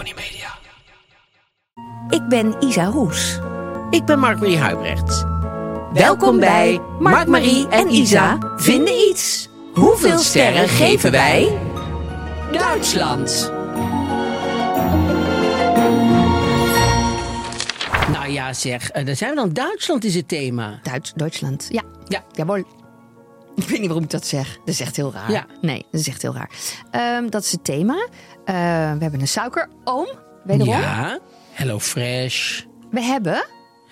Tony Media. Ik ben Isa Roes. Ik ben Mark-Marie Huibrecht. Welkom bij Mark, Marie en Isa vinden iets. Hoeveel sterren geven wij? Duitsland. Nou ja, zeg, eh, daar zijn we dan. Duitsland is het thema. Duits, Duitsland. Ja, Ja. jawel. Ik weet niet waarom ik dat zeg. Dat is echt heel raar. Ja. Nee, dat is echt heel raar. Ehm, dat is het thema. Eh, we hebben een suikeroom. Wederom. Ja, Hello Fresh. We hebben...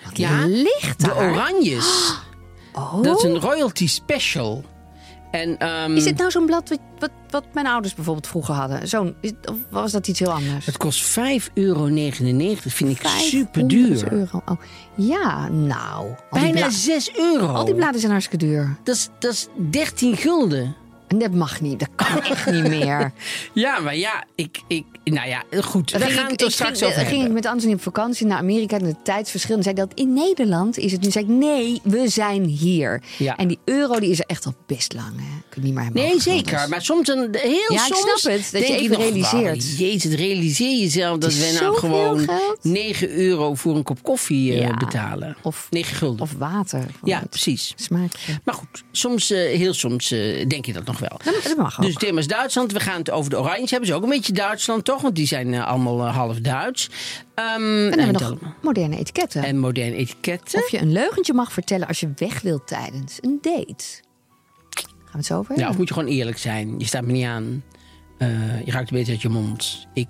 Wat Ja, ligt De? Oranjes. Oh. Dat is een royalty special. En, ehm, Is dit nou zo'n blad wat, wat, wat mijn ouders bijvoorbeeld vroeger hadden? Zo'n, of was dat iets heel anders? Het kost 5,99 euro. Vind ik 500 super duur. euro. Oh. Ja, nou. Bijna bla- 6 euro. al die bladen zijn hartstikke duur. Dat is, dat is 13 gulden. Dat mag niet. Dat kan echt niet meer. Ja, maar ja, ik, ik, nou ja, goed. We gaan het ik- er ik straks over ging ik met Anthony op vakantie naar Amerika en het tijdsverschil. En zei dat in Nederland is het nu. Zei ik nee, we zijn hier. Ja. En die euro die is er echt al best lang. Hè. Kun je niet meer hebben Nee, zeker. Maar soms een heel Ja, ik soms snap het, dat je even ik realiseert. wauw, jezus, realiseer jezelf dat we nou gewoon geld. 9 euro voor een kop koffie eh, Ja. betalen. Of- 9 gulden. Of water. ja, precies. Smaakje. Maar goed, soms, eh, heel soms eh, denk je dat nog wel. Dat, mag ook. Dus het thema is Duitsland. We gaan het over de Oranjes hebben. Ze ook een beetje Duitsland, toch? Want die zijn eh, allemaal eh, half Duits. Ehm, en dan hebben nog moderne etiketten. en moderne etiketten. Of je een leugentje mag vertellen als je weg wilt tijdens een date. Gaan we het zo over Ja, hebben? of moet je gewoon eerlijk zijn? Je staat me niet aan. Eh, je ruikt een beetje uit je mond. Ik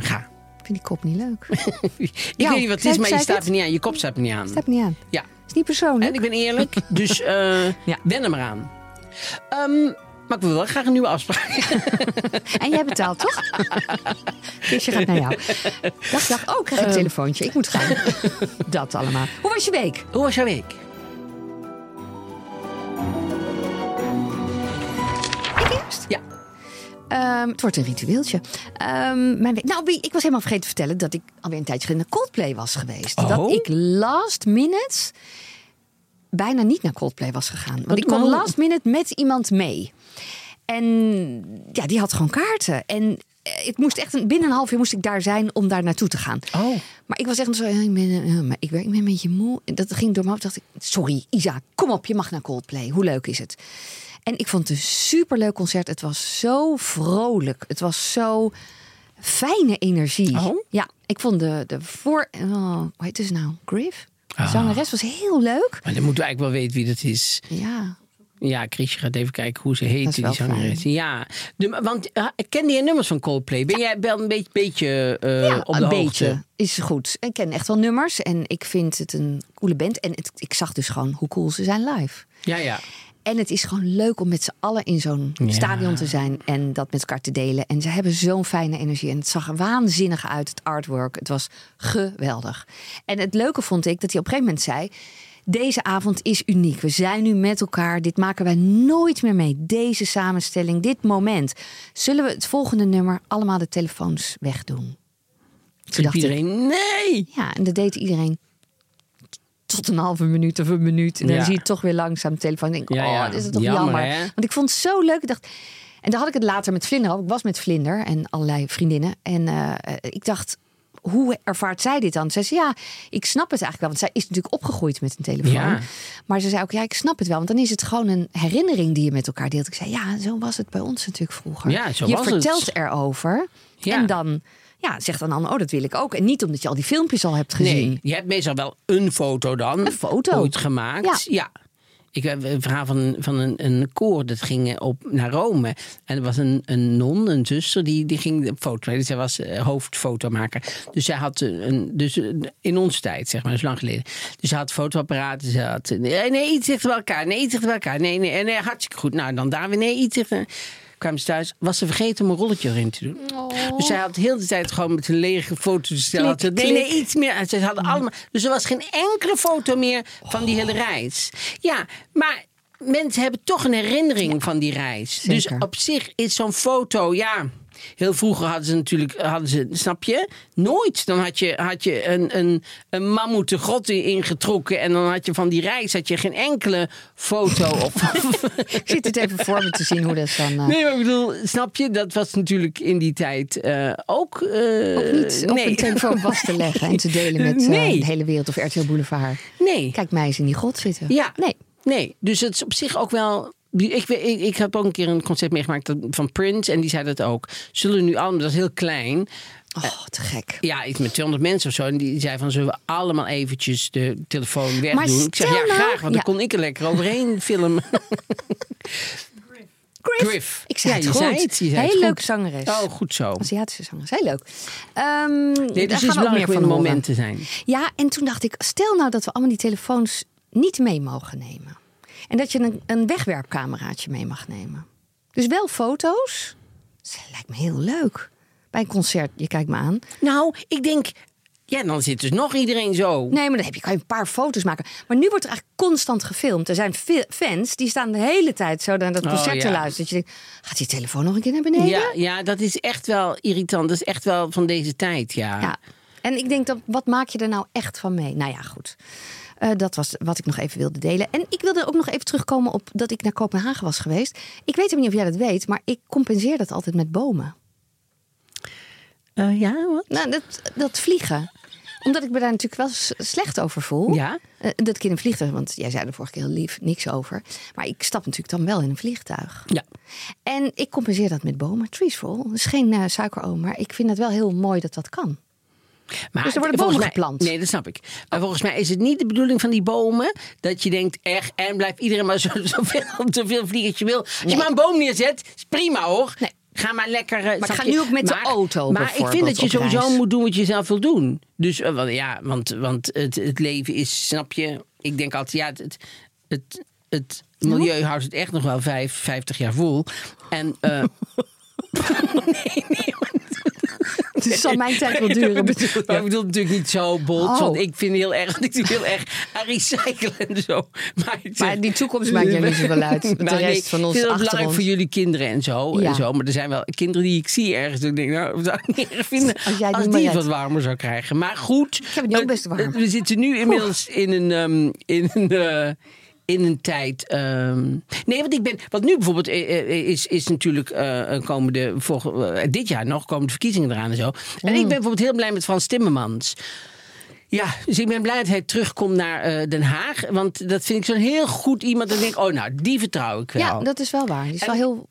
ga. Ik vind die kop niet leuk. Ik Ja, weet niet wat het is, maar je staat me niet aan. Je kop staat me niet aan. Staat me niet aan. Ja. Is niet persoonlijk. En ik ben eerlijk, dus Ja. wen er maar aan. Ehm, maar ik wil wel graag een nieuwe afspraak. En jij betaalt, toch? Kisje gaat naar jou. Dag, dag. Oh, ik krijg een telefoontje. Ik moet gaan. Dat allemaal. Hoe was je week? Hoe was jouw week? Ik eerst? Ja. Ehm, het wordt een ritueeltje. Ehm, mijn week, nou, wie- ik was helemaal vergeten te vertellen dat ik alweer een tijdje geleden naar Coldplay was geweest. Oh. Dat ik last minute bijna niet naar Coldplay was gegaan. Want Wat ik kon last minute met iemand mee. En ja, die had gewoon kaarten. En eh, ik moest echt een, binnen een half uur moest ik daar zijn om daar naartoe te gaan. Oh. Maar ik was echt zo, ik ben, eh, maar ik, ben, ik ben een beetje moe. En Dat ging door mijn hoofd. dacht ik, sorry, Isa, kom op, je mag naar Coldplay. Hoe leuk is het? En ik vond het een superleuk concert. Het was zo vrolijk. Het was zo fijne energie. Oh? Ja, ik vond de, de voor... Oh, hoe heet ze nou? Griff? Ah. zangeres was heel leuk. Maar dan moeten we eigenlijk wel weten wie dat is. Ja, Ja, Chrisje gaat even kijken hoe ze heet, die zangeres. Ja, de, want uh, kende je nummers van Coldplay? Ben jij wel een beetje, beetje eh, ja op de een hoogte? beetje is goed. Ik ken echt wel nummers en ik vind het een coole band. En het, ik zag dus gewoon hoe cool ze zijn live. Ja, ja. En het is gewoon leuk om met z'n allen in zo'n Ja. stadion te zijn en dat met elkaar te delen. En ze hebben zo'n fijne energie. En het zag er waanzinnig uit, het artwork. Het was geweldig. En het leuke vond ik dat hij op een gegeven moment zei. Deze avond is uniek. We zijn nu met elkaar. Dit maken wij nooit meer mee. Deze samenstelling, dit moment. Zullen we het volgende nummer allemaal de telefoons wegdoen? Toen dacht ik, iedereen, nee! ja, en dat deed iedereen tot een halve minuut of een minuut. En dan Ja. dit toch weer langzaam de telefoon. En denk Ja, ja. oh, dit is het toch Jammer? Want ik vond het zo leuk. Ik dacht, en daar had ik het later met Vlinder. Ik was met Vlinder en allerlei vriendinnen. En eh, ik dacht, hoe ervaart zij dit dan? Zij zei, ja, ik snap het eigenlijk wel. Want zij is natuurlijk opgegroeid met een telefoon. Ja. Maar ze zei ook, ja, ik snap het wel. Want dan is het gewoon een herinnering die je met elkaar deelt. Ik zei, ja, zo was het bij ons natuurlijk vroeger. Ja, zo je was het. vertelt erover. Ja. En dan ja, zegt dan oh, dat wil ik ook. En niet omdat je al die filmpjes al hebt gezien. Nee, je hebt meestal wel een foto dan. Een foto. Ooit gemaakt. Ja. Ik heb een verhaal van, van een, een koor dat ging op, naar Rome. En er was een, een non, een zuster, die, die ging foto. Dus zij was eh, hoofdfotomaker. Dus zij had een, dus eh, in onze tijd, zeg maar, is lang geleden. Dus ze had fotoapparaten. Ze had, nee, nee, iets dichter bij elkaar. Nee, iets dichter bij elkaar. Nee, nee, nee, hartstikke goed. Nou, dan daar weer, nee, iets dichter kwamen ze thuis, was ze vergeten om een rolletje erin te doen. Dus zij had heel de tijd gewoon met een lege foto te stellen. Klik, nee, iets meer. En ze hadden allemaal, dus er was geen enkele foto meer van die hele reis. Ja, maar mensen hebben toch een herinnering van die reis. Dus op zich is zo'n foto, ja. Heel vroeger hadden ze natuurlijk, hadden ze, snap je? Nooit. Dan had je, had je een, een, een mammoet de grot in- ingetrokken. En dan had je van die reis had je geen enkele foto. Of, Ik zit het even voor me te zien hoe dat dan... eh, Nee, maar ik bedoel, snap je? Dat was natuurlijk in die tijd eh, ook... ook niet op nee. een telefoon vast te leggen en te delen met Nee. de hele wereld of RTL Boulevard. Nee. Kijk mij eens in die grot zitten. Ja. Nee. Nee, dus het is op zich ook wel... Ik, ik, ik heb ook een keer een concert meegemaakt van Prince. En die zei dat ook. Zullen nu allemaal, dat is heel klein. Oh, te gek. Ja, iets met 200 mensen of zo. En die zei van, zullen we allemaal eventjes de telefoon wegdoen? Ik zeg, ja, nou- graag. Want Ja. dan kon ik er lekker overheen filmen. Griff. Ik zei Ja, het goed. zei het, zei het Heel goed. leuke zangeres. Oh, goed zo. Aziatische zangeres. Heel leuk. Ehm Nee, daar dus is gaan we ook meer van het moment horen. te zijn. Ja, en toen dacht ik, stel nou dat we allemaal die telefoons niet mee mogen nemen. En dat je een, een wegwerpcameraatje mee mag nemen. Dus wel foto's. Dat lijkt me heel leuk. Bij een concert, je kijkt me aan. Nou, ik denk... Ja, dan zit dus nog iedereen zo. Nee, maar dan heb je, kan je een paar foto's maken. Maar nu wordt er eigenlijk constant gefilmd. Er zijn fans die staan de hele tijd zo naar dat Oh, concert te ja. luisteren. Dat je denkt, gaat die telefoon nog een keer naar beneden? Ja, ja, dat is echt wel irritant. Dat is echt wel van deze tijd, ja. Ja. En ik denk, dat, wat maak je er nou echt van mee? Nou ja, goed. Eh, dat was wat ik nog even wilde delen. En ik wilde ook nog even terugkomen op dat ik naar Kopenhagen was geweest. Ik weet niet of jij dat weet, maar ik compenseer dat altijd met bomen. Eh, ja, wat? Nou, dat, dat vliegen. Omdat ik me daar natuurlijk wel slecht over voel. Ja? Eh, dat ik in een vliegtuig, want jij zei er vorige keer heel lief niks over. Maar ik stap natuurlijk dan wel in een vliegtuig. Ja. En ik compenseer dat met bomen. Treesful. Dat is geen eh, suikeroom, maar ik vind het wel heel mooi dat dat kan. Maar Dus er worden bomen mij- geplant. Nee, dat snap ik. Maar volgens mij is het niet de bedoeling van die bomen... dat je denkt, echt, en blijft iedereen maar zo, zoveel, zoveel vliegen als je wil. Als je maar een boom neerzet, is prima hoor. Nee. Ga maar lekker... eh, Maar snap ga nu ook met de auto Maar ik vind dat je sowieso reis. moet doen wat je zelf wil doen. Dus, eh, ja, want, want het, het leven is, snap je... Ik denk altijd, ja, het... het, het het milieu houdt het echt nog wel vijf, 50 jaar vol. En uh, nee, nee, Het zal mijn tijd wel duren. bedoel ik bedoel natuurlijk niet zo bot. Oh. Want ik vind heel erg, ik heel erg aan recyclen en zo. Maar, ik Maar die toekomst maakt jou niet zoveel uit. De Nou, nee, rest van ons ik het belangrijk achtergrond. voor jullie kinderen en zo, Ja. en zo. Maar er zijn wel kinderen die ik zie ergens. Dat ik denk, nou, zou ik niet erg vinden Als als, jij niet die het wat warmer zou krijgen. Maar goed. heb het ook eh, best warm. eh, We zitten nu inmiddels in een, ehm, in een, eh, in een tijd. ehm, nee, want ik ben. Wat nu bijvoorbeeld eh, eh, is, is natuurlijk eh, komende. Volg, eh, dit jaar nog komen de verkiezingen eraan en zo. En ik ben bijvoorbeeld heel blij met Frans Timmermans. Ja, dus ik ben blij dat hij terugkomt naar eh, Den Haag. Want dat vind ik zo'n heel goed iemand. Dat ik denk, oh nou, die vertrouw ik wel. Ja, dat is wel waar. Die is wel heel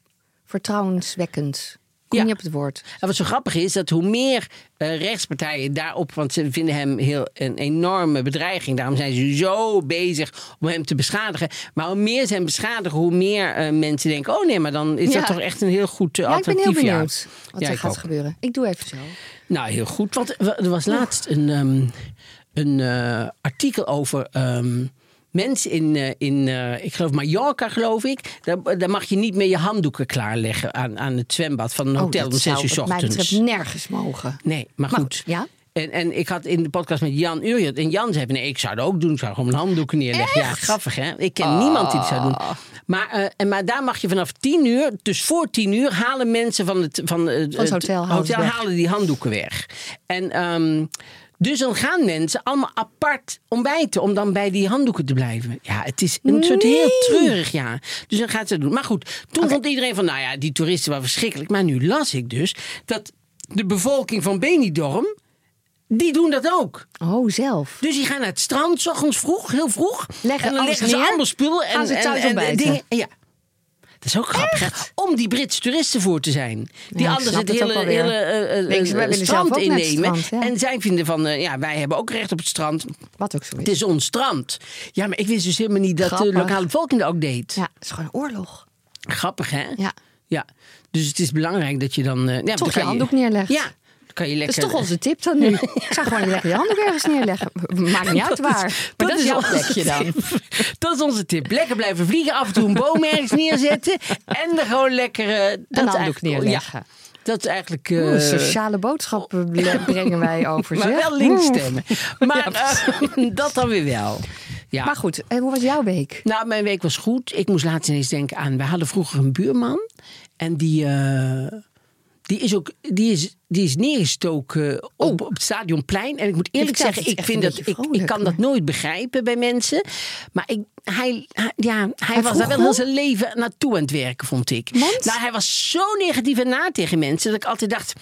vertrouwenswekkend. Kom Ja. je op het woord. En wat zo grappig is, dat hoe meer eh, rechtspartijen daarop... want ze vinden hem heel een enorme bedreiging. Daarom zijn ze zo bezig om hem te beschadigen. Maar hoe meer ze hem beschadigen, hoe meer eh, mensen denken... oh nee, maar dan is Ja. dat toch echt een heel goed uh, Ja, ik ben alternatief. heel ja. benieuwd wat Ja, er ik gaat ook. gebeuren. Ik doe even zo. Nou, heel goed. Want er was laatst een, ehm, een eh, artikel over... ehm, Mensen in, eh, in eh, ik geloof Mallorca, geloof ik. Daar, daar mag je niet meer je handdoeken klaarleggen aan, aan het zwembad van een hotel oh, om dat zes zou uur ochtends. betreft nergens mogen. Nee, maar Maar goed. ja? En, en ik had in de podcast met Jan Uriot. En Jan zei: Nee, ik zou het ook doen. Ik zou gewoon mijn handdoeken neerleggen. Ja, grappig hè? Ik ken niemand die het zou doen. Maar, eh, en, maar daar mag je vanaf tien uur, dus voor tien uur, halen mensen van het, van het, het hotel weg. halen die handdoeken weg. En. ehm, dus dan gaan mensen allemaal apart ontbijten om dan bij die handdoeken te blijven. Ja, het is een soort heel treurig, ja. Dus dan gaat ze dat doen. Maar goed, toen vond iedereen van, nou ja, die toeristen waren verschrikkelijk. Maar nu las ik dus dat de bevolking van Benidorm die doen dat ook. Oh, zelf. Dus die gaan naar het strand, s ochtends vroeg, heel vroeg. Leggen en dan alles leggen ze allemaal spullen. En, Gaan ze en- en, ontbijten? dingen. Ja. Dat is ook grappig? Om die Britse toeristen voor te zijn. Die Ja, anders het hele, hele eh, eh, eh, strand innemen. strand, ja. En zij vinden van, ja, wij hebben ook recht op het strand. Wat ook zo is. Het is ons strand. Ja, maar ik wist dus helemaal niet dat de lokale bevolking dat ook deed. Ja, het is gewoon een oorlog. Grappig, hè? Ja. Ja. Dus het is belangrijk dat je dan... ja, Toch je handdoek neerlegt. Ja, kan je Dat is toch onze tip dan nu. Ik zou gewoon lekker je handdoek ergens neerleggen. Maakt niet uit waar. Maar dat, is jouw plekje dan. Dat is onze tip. Lekker blijven vliegen, af en toe een boom ergens neerzetten. En er gewoon lekker... eh, dat Een handdoek eigenlijk- neerleggen. Ja, dat is eigenlijk... eh, Oeh, sociale boodschappen brengen wij over. maar wel links stemmen. Maar eh, dat dan weer wel. Ja. Maar goed, en hoe was jouw week? Nou, mijn week was goed. Ik moest laatst ineens denken aan... We hadden vroeger een buurman. En die... die is ook die is, die is neergestoken op, op het stadionplein. En ik moet eerlijk zeggen, ik, vind dat, ik, ik kan dat nooit begrijpen bij mensen. Maar ik, hij, hij- ja, hij, was daar wel heel zijn leven naartoe aan het werken, vond ik. Want? Nou, hij was zo negatief en na tegen mensen dat ik altijd dacht: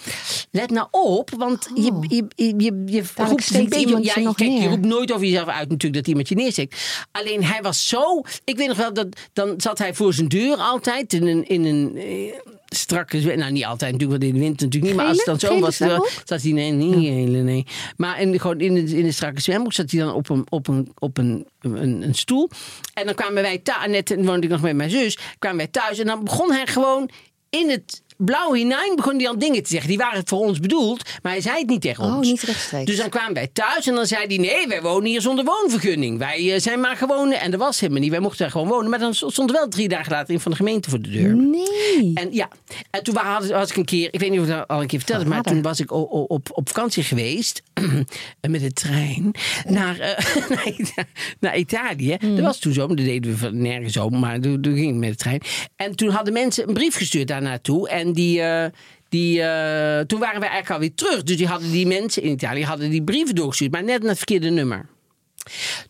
let nou op, want je, je, je, je, je roept een beetje. iemand Ja, je kijk, je roept nooit over jezelf uit natuurlijk dat iemand je neersteekt. Alleen hij was zo. Ik weet nog wel dat dan zat hij voor zijn deur altijd in een. In een eh, strakke zwem- nou niet altijd natuurlijk want in de winter natuurlijk niet maar als het dan zo was dan zat hij nee niet hele nee. Maar in, gewoon in, de, in de strakke zwembroek zat hij dan op een, op een, op een, een, een stoel. En dan kwamen wij thuis net woonde ik nog met mijn zus kwamen wij thuis en dan begon hij gewoon in het blauwe hinein begon hij al dingen te zeggen die waren voor ons bedoeld maar hij zei het niet tegen Oh, ons niet rechtstreeks. dus dan kwamen wij thuis en dan zei hij nee wij wonen hier zonder woonvergunning wij eh, zijn maar gewoon en dat was helemaal niet wij mochten daar gewoon wonen maar dan stond er wel drie dagen later een van de gemeente voor de deur Nee. en ja, en toen was, was ik een keer, ik weet niet of ik dat al een keer verteld heb, maar toen was ik op, op vakantie geweest met de trein naar, eh, naar, Ita- naar Italië. Dat was toen zo, dat deden we nergens om, maar toen, toen ging ik met de trein. En toen hadden mensen een brief gestuurd daar naartoe en die. eh, die, eh, toen waren we eigenlijk alweer terug. Dus die hadden die mensen in Italië hadden die brieven doorgestuurd, maar net naar het verkeerde nummer.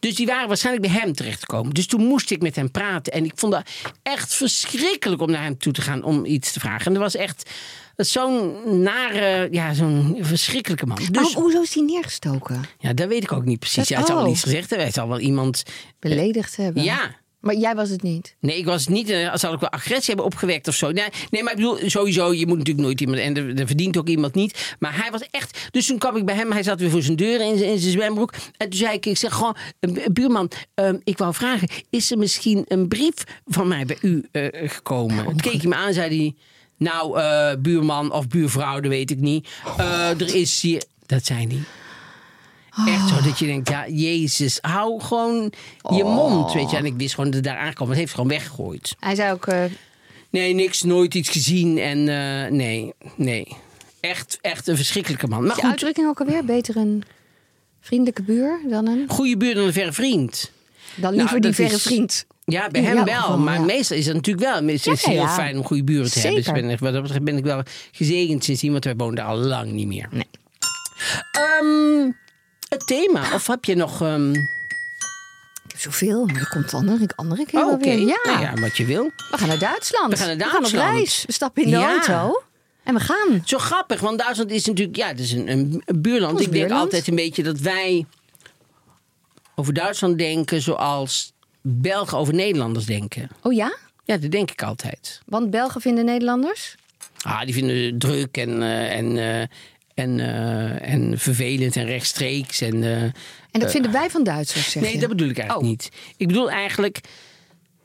Dus die waren waarschijnlijk bij hem terechtgekomen. Dus toen moest ik met hem praten. En ik vond dat echt verschrikkelijk om naar hem toe te gaan om iets te vragen. En dat was echt zo'n nare, ja, zo'n verschrikkelijke man. Dus Maar hoezo is die neergestoken? ja, dat weet ik ook niet precies. Dat- Hij zal wel iets gezegd hebben. Hij zal wel iemand. Beledigd hebben? Ja. Maar jij was het niet? Nee, ik was niet. eh, Zal ik wel agressie hebben opgewekt of zo? Nee, nee, maar ik bedoel, sowieso, je moet natuurlijk nooit iemand. En er, er verdient ook iemand niet. Maar hij was echt. Dus toen kwam ik bij hem. Hij zat weer voor zijn deur in, zijn- in zijn zwembroek. En toen zei ik: Ik zeg gewoon, eh, bu- buurman, ehm, ik wou vragen. Is er misschien een brief van mij bij u eh, gekomen? Toen keek hij me aan zei hij: Nou, buurman of buurvrouw, dat weet ik niet. Er is hier. Dat zei Echt zo dat je denkt, ja, Jezus, hou gewoon je mond, weet je. En ik wist gewoon dat het daar aankwam. Het heeft gewoon weggegooid. Hij zei ook, eh, Nee, niks, nooit iets gezien. En eh, nee, nee. Echt, echt een verschrikkelijke man. Maar de uitdrukking ook alweer? Beter een vriendelijke buur dan een... goede buurt dan een verre vriend. Dan liever Nou, die dat verre is- vriend. Ja, bij hem wel. maar ja. meestal is het natuurlijk wel. Het is Ja, heel fijn om goede buren te hebben. Dus ben wat dat ben ik wel gezegend sindsdien, want wij daar al lang niet meer. Nee. Ehm, het thema, of heb je nog... ehm, Ik heb zoveel, maar dat komt andere, andere keer Oh, weer. Ja. Nou ja, wat je wil. We gaan naar Duitsland. We gaan naar We Duitsland. gaan op reis. We stappen in de Ja. auto. En we gaan. Zo grappig, want Duitsland is natuurlijk ja, het is een, een, een buurland. Ons ik denk altijd een beetje dat wij over Duitsland denken zoals Belgen over Nederlanders denken. Oh ja? Ja, dat denk ik altijd. Want Belgen vinden Nederlanders? Ah, die vinden het druk en, eh, en, eh, en, eh, en vervelend en rechtstreeks. En, eh, En dat vinden wij van Duitsers, zeg nee, je? dat bedoel ik eigenlijk Oh. niet. Ik bedoel eigenlijk,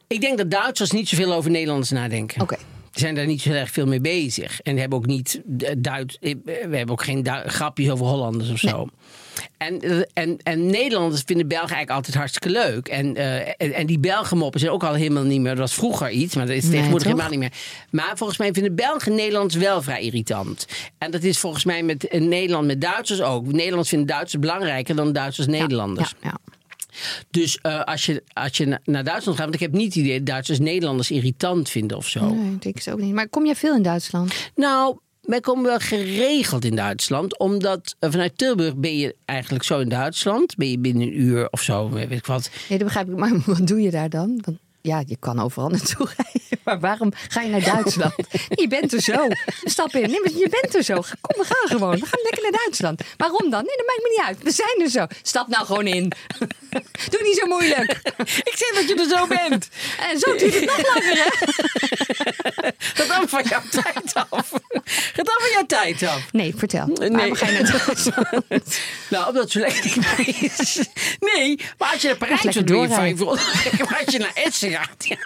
ik denk dat Duitsers niet zoveel over Nederlanders nadenken. Oké. Zijn daar niet zo erg veel mee bezig. En hebben ook niet Duits. We hebben ook geen grapjes over Hollanders of zo. En, eh, en, en Nederlanders vinden Belgen eigenlijk altijd hartstikke leuk. En, eh, en, en die Belgenmoppen zijn ook al helemaal niet meer. Dat was vroeger iets, maar dat is tegenwoordig helemaal niet meer. Maar volgens mij vinden Belgen Nederlands wel vrij irritant. En dat is volgens mij met eh, Nederland met Duitsers ook. Nederlands vinden Duitsers belangrijker dan Duitsers Nederlanders. Ja, ja. Dus eh, als je, als je na- naar Duitsland gaat, want ik heb niet het idee dat Duitsers Nederlanders irritant vinden of zo. Nee, ik denk het ook niet. Maar kom jij veel in Duitsland? Nou, wij komen wel geregeld in Duitsland. Omdat eh, vanuit Tilburg ben je eigenlijk zo in Duitsland. Ben je binnen een uur of zo, weet ik wat. Nee, dat begrijp ik. Maar wat doe je daar dan? Want ja, je kan overal naartoe rijden. Maar waarom ga je naar Duitsland? je bent er zo. Stap in. Nee, je bent er zo. Kom, we gaan gewoon. We gaan lekker naar Duitsland. Waarom dan? Nee, dat maakt me niet uit. We zijn er zo. Stap nou gewoon in. Doe niet zo moeilijk. Ik zeg dat je er zo bent. En zo duurt het nog langer, hè? Gaat allemaal van jouw tijd af. Gaat allemaal van jouw tijd af. Nee, vertel. Nee. Waarom ga je naar Duitsland? Nou, omdat het zo lekker is. Nee, maar als je naar Parijs wilt, doe je doorrijden. 500. Maar als je naar Essen gaat, ja.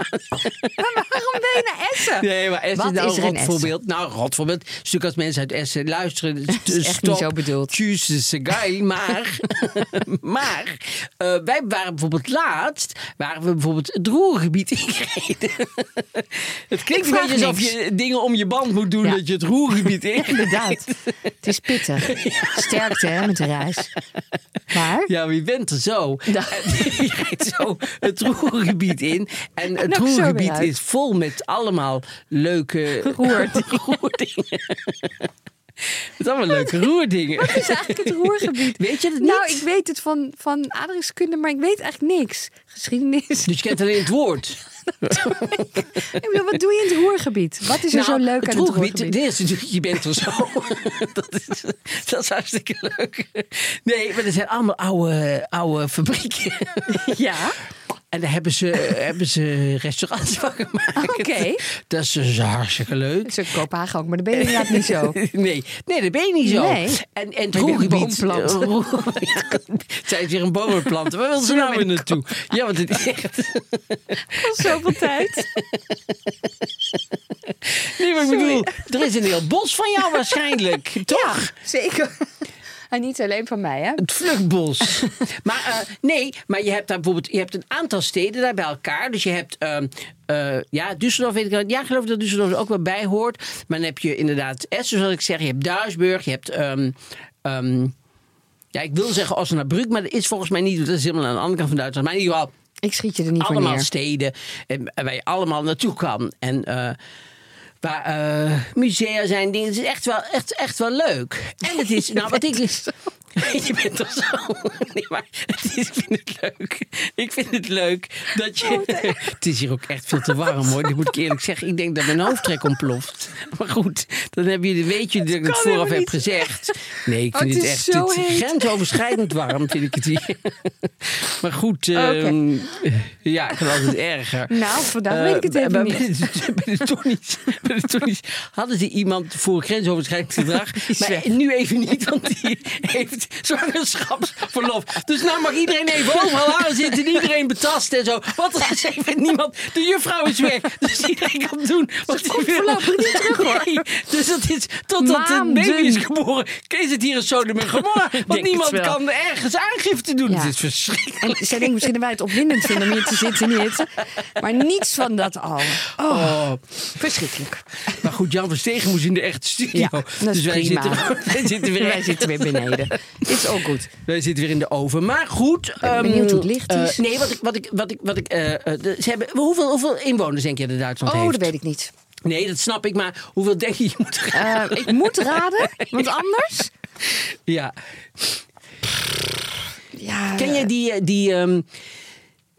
Maar waarom ben je naar Essen? Nee, maar Essen Wat is nou is er een voorbeeld. Nou, rot voorbeeld. Natuurlijk als mensen uit Essen luisteren. Dat is echt niet zo bedoeld. Is geil. Maar, maar eh, wij waren bijvoorbeeld laatst, waren we bijvoorbeeld het Roergebied ingereden. het klinkt een beetje alsof je dingen om je band moet doen Ja. dat je het Roergebied inrijdt. Inderdaad. Het is pittig. Sterkte, hè, met de reis. Maar... Ja, je bent er zo. Ja. En je rijdt zo het Roergebied in. En het Roergebied is vol met allemaal leuke Roerdingen. roerdingen. Met allemaal leuke roerdingen. Wat is eigenlijk het Roergebied? Weet je het niet? Nou, ik weet het van, van aardrijkskunde, maar ik weet eigenlijk niks. Geschiedenis. Dus je kent alleen het woord. Ik bedoel, wat doe je in het Roergebied? Wat is er zo leuk aan het Roergebied? Eerste natuurlijk, je bent er zo. dat, is, dat is hartstikke leuk. Nee, maar er zijn allemaal oude, oude fabrieken. Ja. En daar hebben ze, hebben ze restaurants van gemaakt. Oké. Dat is dus hartstikke leuk. Zo Kopenhagen ook, maar dat ben je inderdaad niet zo. Nee, nee, dat ben je niet zo. Nee. En, en het een roergebied... eh, Zij is weer een boom planten. Waar wil ze nou weer naartoe? Ja, want het is echt... Al zoveel tijd. Nee, maar ik bedoel, er is een heel bos van jou waarschijnlijk. Toch? Ja, zeker. En niet alleen van mij, hè? Het vluchtbos. maar eh, nee, maar je hebt daar bijvoorbeeld je hebt een aantal steden daar bij elkaar. Dus je hebt, ehm, eh, ja, Düsseldorf weet ik wel. Ja, ik geloof dat Düsseldorf er ook wel bij hoort. Maar dan heb je inderdaad Essen, zoals ik zeg. Je hebt Duisburg, je hebt... ehm, ja, ik wil zeggen Osnabrück, maar dat is volgens mij niet. Dat is helemaal aan de andere kant van Duitsland. Maar in ieder geval, Ik schiet je er niet allemaal neer. steden eh, waar je allemaal naartoe kan. En waar eh, musea zijn, dingen. Het is echt wel, echt, echt wel leuk. En het is, nou wat ik. Je bent toch zo. Nee, maar het is, ik vind het leuk. Ik vind het leuk dat je. het is hier ook echt veel te warm hoor. Dat moet ik eerlijk zeggen. Ik denk dat mijn hoofdtrek ontploft. Maar goed, dan heb je, weet je dat ik het vooraf heb gezegd. Nee, ik Oh, vind het het, is echt het grensoverschrijdend warm, vind ik het hier. maar goed, ehm, ja, ik kan altijd erger. Nou, vandaag Eh, weet ik het bij- even bij, niet. de- Bij de Tonnies, bij de Tonnies hadden ze iemand voor grensoverschrijdend gedrag. maar nu even niet, want die heeft zwangerschapsverlof. Dus nou mag iedereen even overal aan zitten en iedereen betasten en zo. Want er is even niemand. De juffrouw is weg. Dus iedereen kan doen wat hij wil. niet terug, hoor. Nee, dus dat is totdat Maanden. baby is geboren. Kees het hier een Sodom en Gomorra. Want niemand kan ergens aangifte doen. Ja. Het is verschrikkelijk. En zij denken misschien dat wij het opwindend vinden om hier te zitten in die hitte. Maar niets van dat al. Oh, Oh. verschrikkelijk. Maar goed, Jan Verstegen moest in de echte studio. Ja, dus wij prima. zitten, wij, zitten weer, Wij zitten weer beneden. Is ook goed. wij zitten weer in de oven. Maar goed. ben benieuwd hoe het licht eh, is. nee, wat ik. Wat ik, wat ik, wat ik eh, eh, de- ze hebben, hoeveel, hoeveel inwoners denk je dat Duitsland Oh, heeft? dat weet ik niet. Nee, dat snap ik. Maar hoeveel denk je je moet? Eh, ik moet raden, want anders... ja. Ja, Ken je die. eh, die ehm,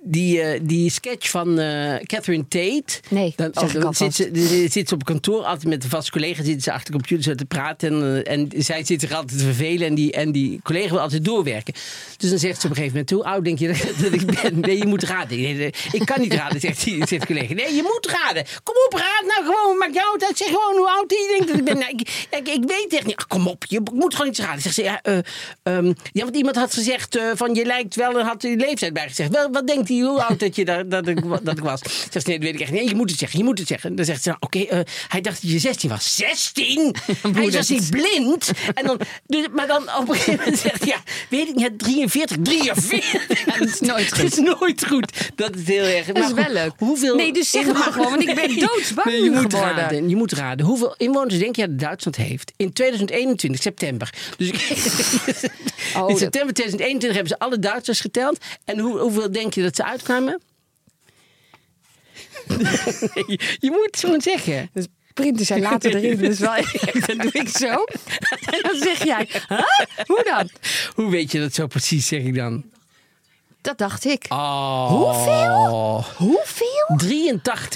die, eh, die sketch van eh, Catherine Tate. Nee, dan, alvast. zit ze, zit ze op kantoor altijd met een vaste collega. Zitten ze achter de computer te praten. En, eh, en zij zit zich altijd te vervelen. En die, en die collega wil altijd doorwerken. Dus dan zegt ze op een gegeven moment: Hoe oud denk je dat, dat ik ben? Nee, je moet raden. Nee, ik kan niet raden, zegt, die, zegt de collega. Nee, je moet raden. Kom op, raad nou gewoon. Maak jou uit. Zeg gewoon hoe oud je denkt dat ik ben. Nou, ik, ik, ik weet echt niet. Ach, kom op, je moet gewoon iets raden. Zegt ze: Ja, eh, ehm, ja want iemand had gezegd: van je lijkt wel. En had die leeftijd bij gezegd. Wel, wat denkt hij hoe oud dat, je daar, dat, ik, dat ik was? Zegt ze: Nee, dat weet ik echt niet. Nee, je moet het zeggen. Je moet het zeggen. Dan zegt ze: nou, Oké, eh, hij dacht dat je 16 was. 16? hij was niet blind. En dan, dus, maar dan op een gegeven moment zegt hij: Ja, weet ik niet. 43, 43. dat is nooit goed. Het is nooit goed. Dat is heel erg. Dat is wel leuk. Hoeveel Nee, dus zeg het maar gewoon, want ik ben Nee, doodsbang nee, je moet geworden. Raden, je moet raden. Hoeveel inwoners denk je dat Duitsland heeft? In 2021, september. Dus Oh, in dat- september 2021 hebben ze alle Duitsers geteld. En hoe, hoeveel denk je dat ze uitkwamen? je, je moet het gewoon zeggen. Dus printen zijn later erin. Dus wel, dat doe ik zo. En dan zeg jij, huh? hoe dan? Hoe weet je dat zo precies, zeg ik dan? Dat dacht ik. Oh. Hoeveel? Hoeveel?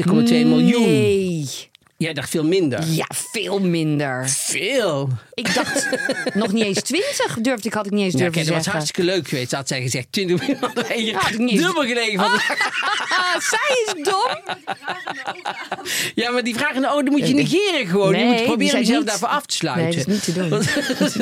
83,2 miljoen. Nee. Jij dacht veel minder. Ja, veel minder. Veel. Ik dacht nog niet eens 20 durfde ik, had ik niet eens Ja, durven kijk, dat was hartstikke leuk geweest. Had zij gezegd 20 miljoen. hadden wij hier Ja, had ik niet dubbel gelegen van. Ah, zij is dom. Ja, maar die vragen, oh, dan moet je negeren gewoon. je moet proberen jezelf niet- daarvoor af te sluiten. Nee, dat is niet te doen. Want-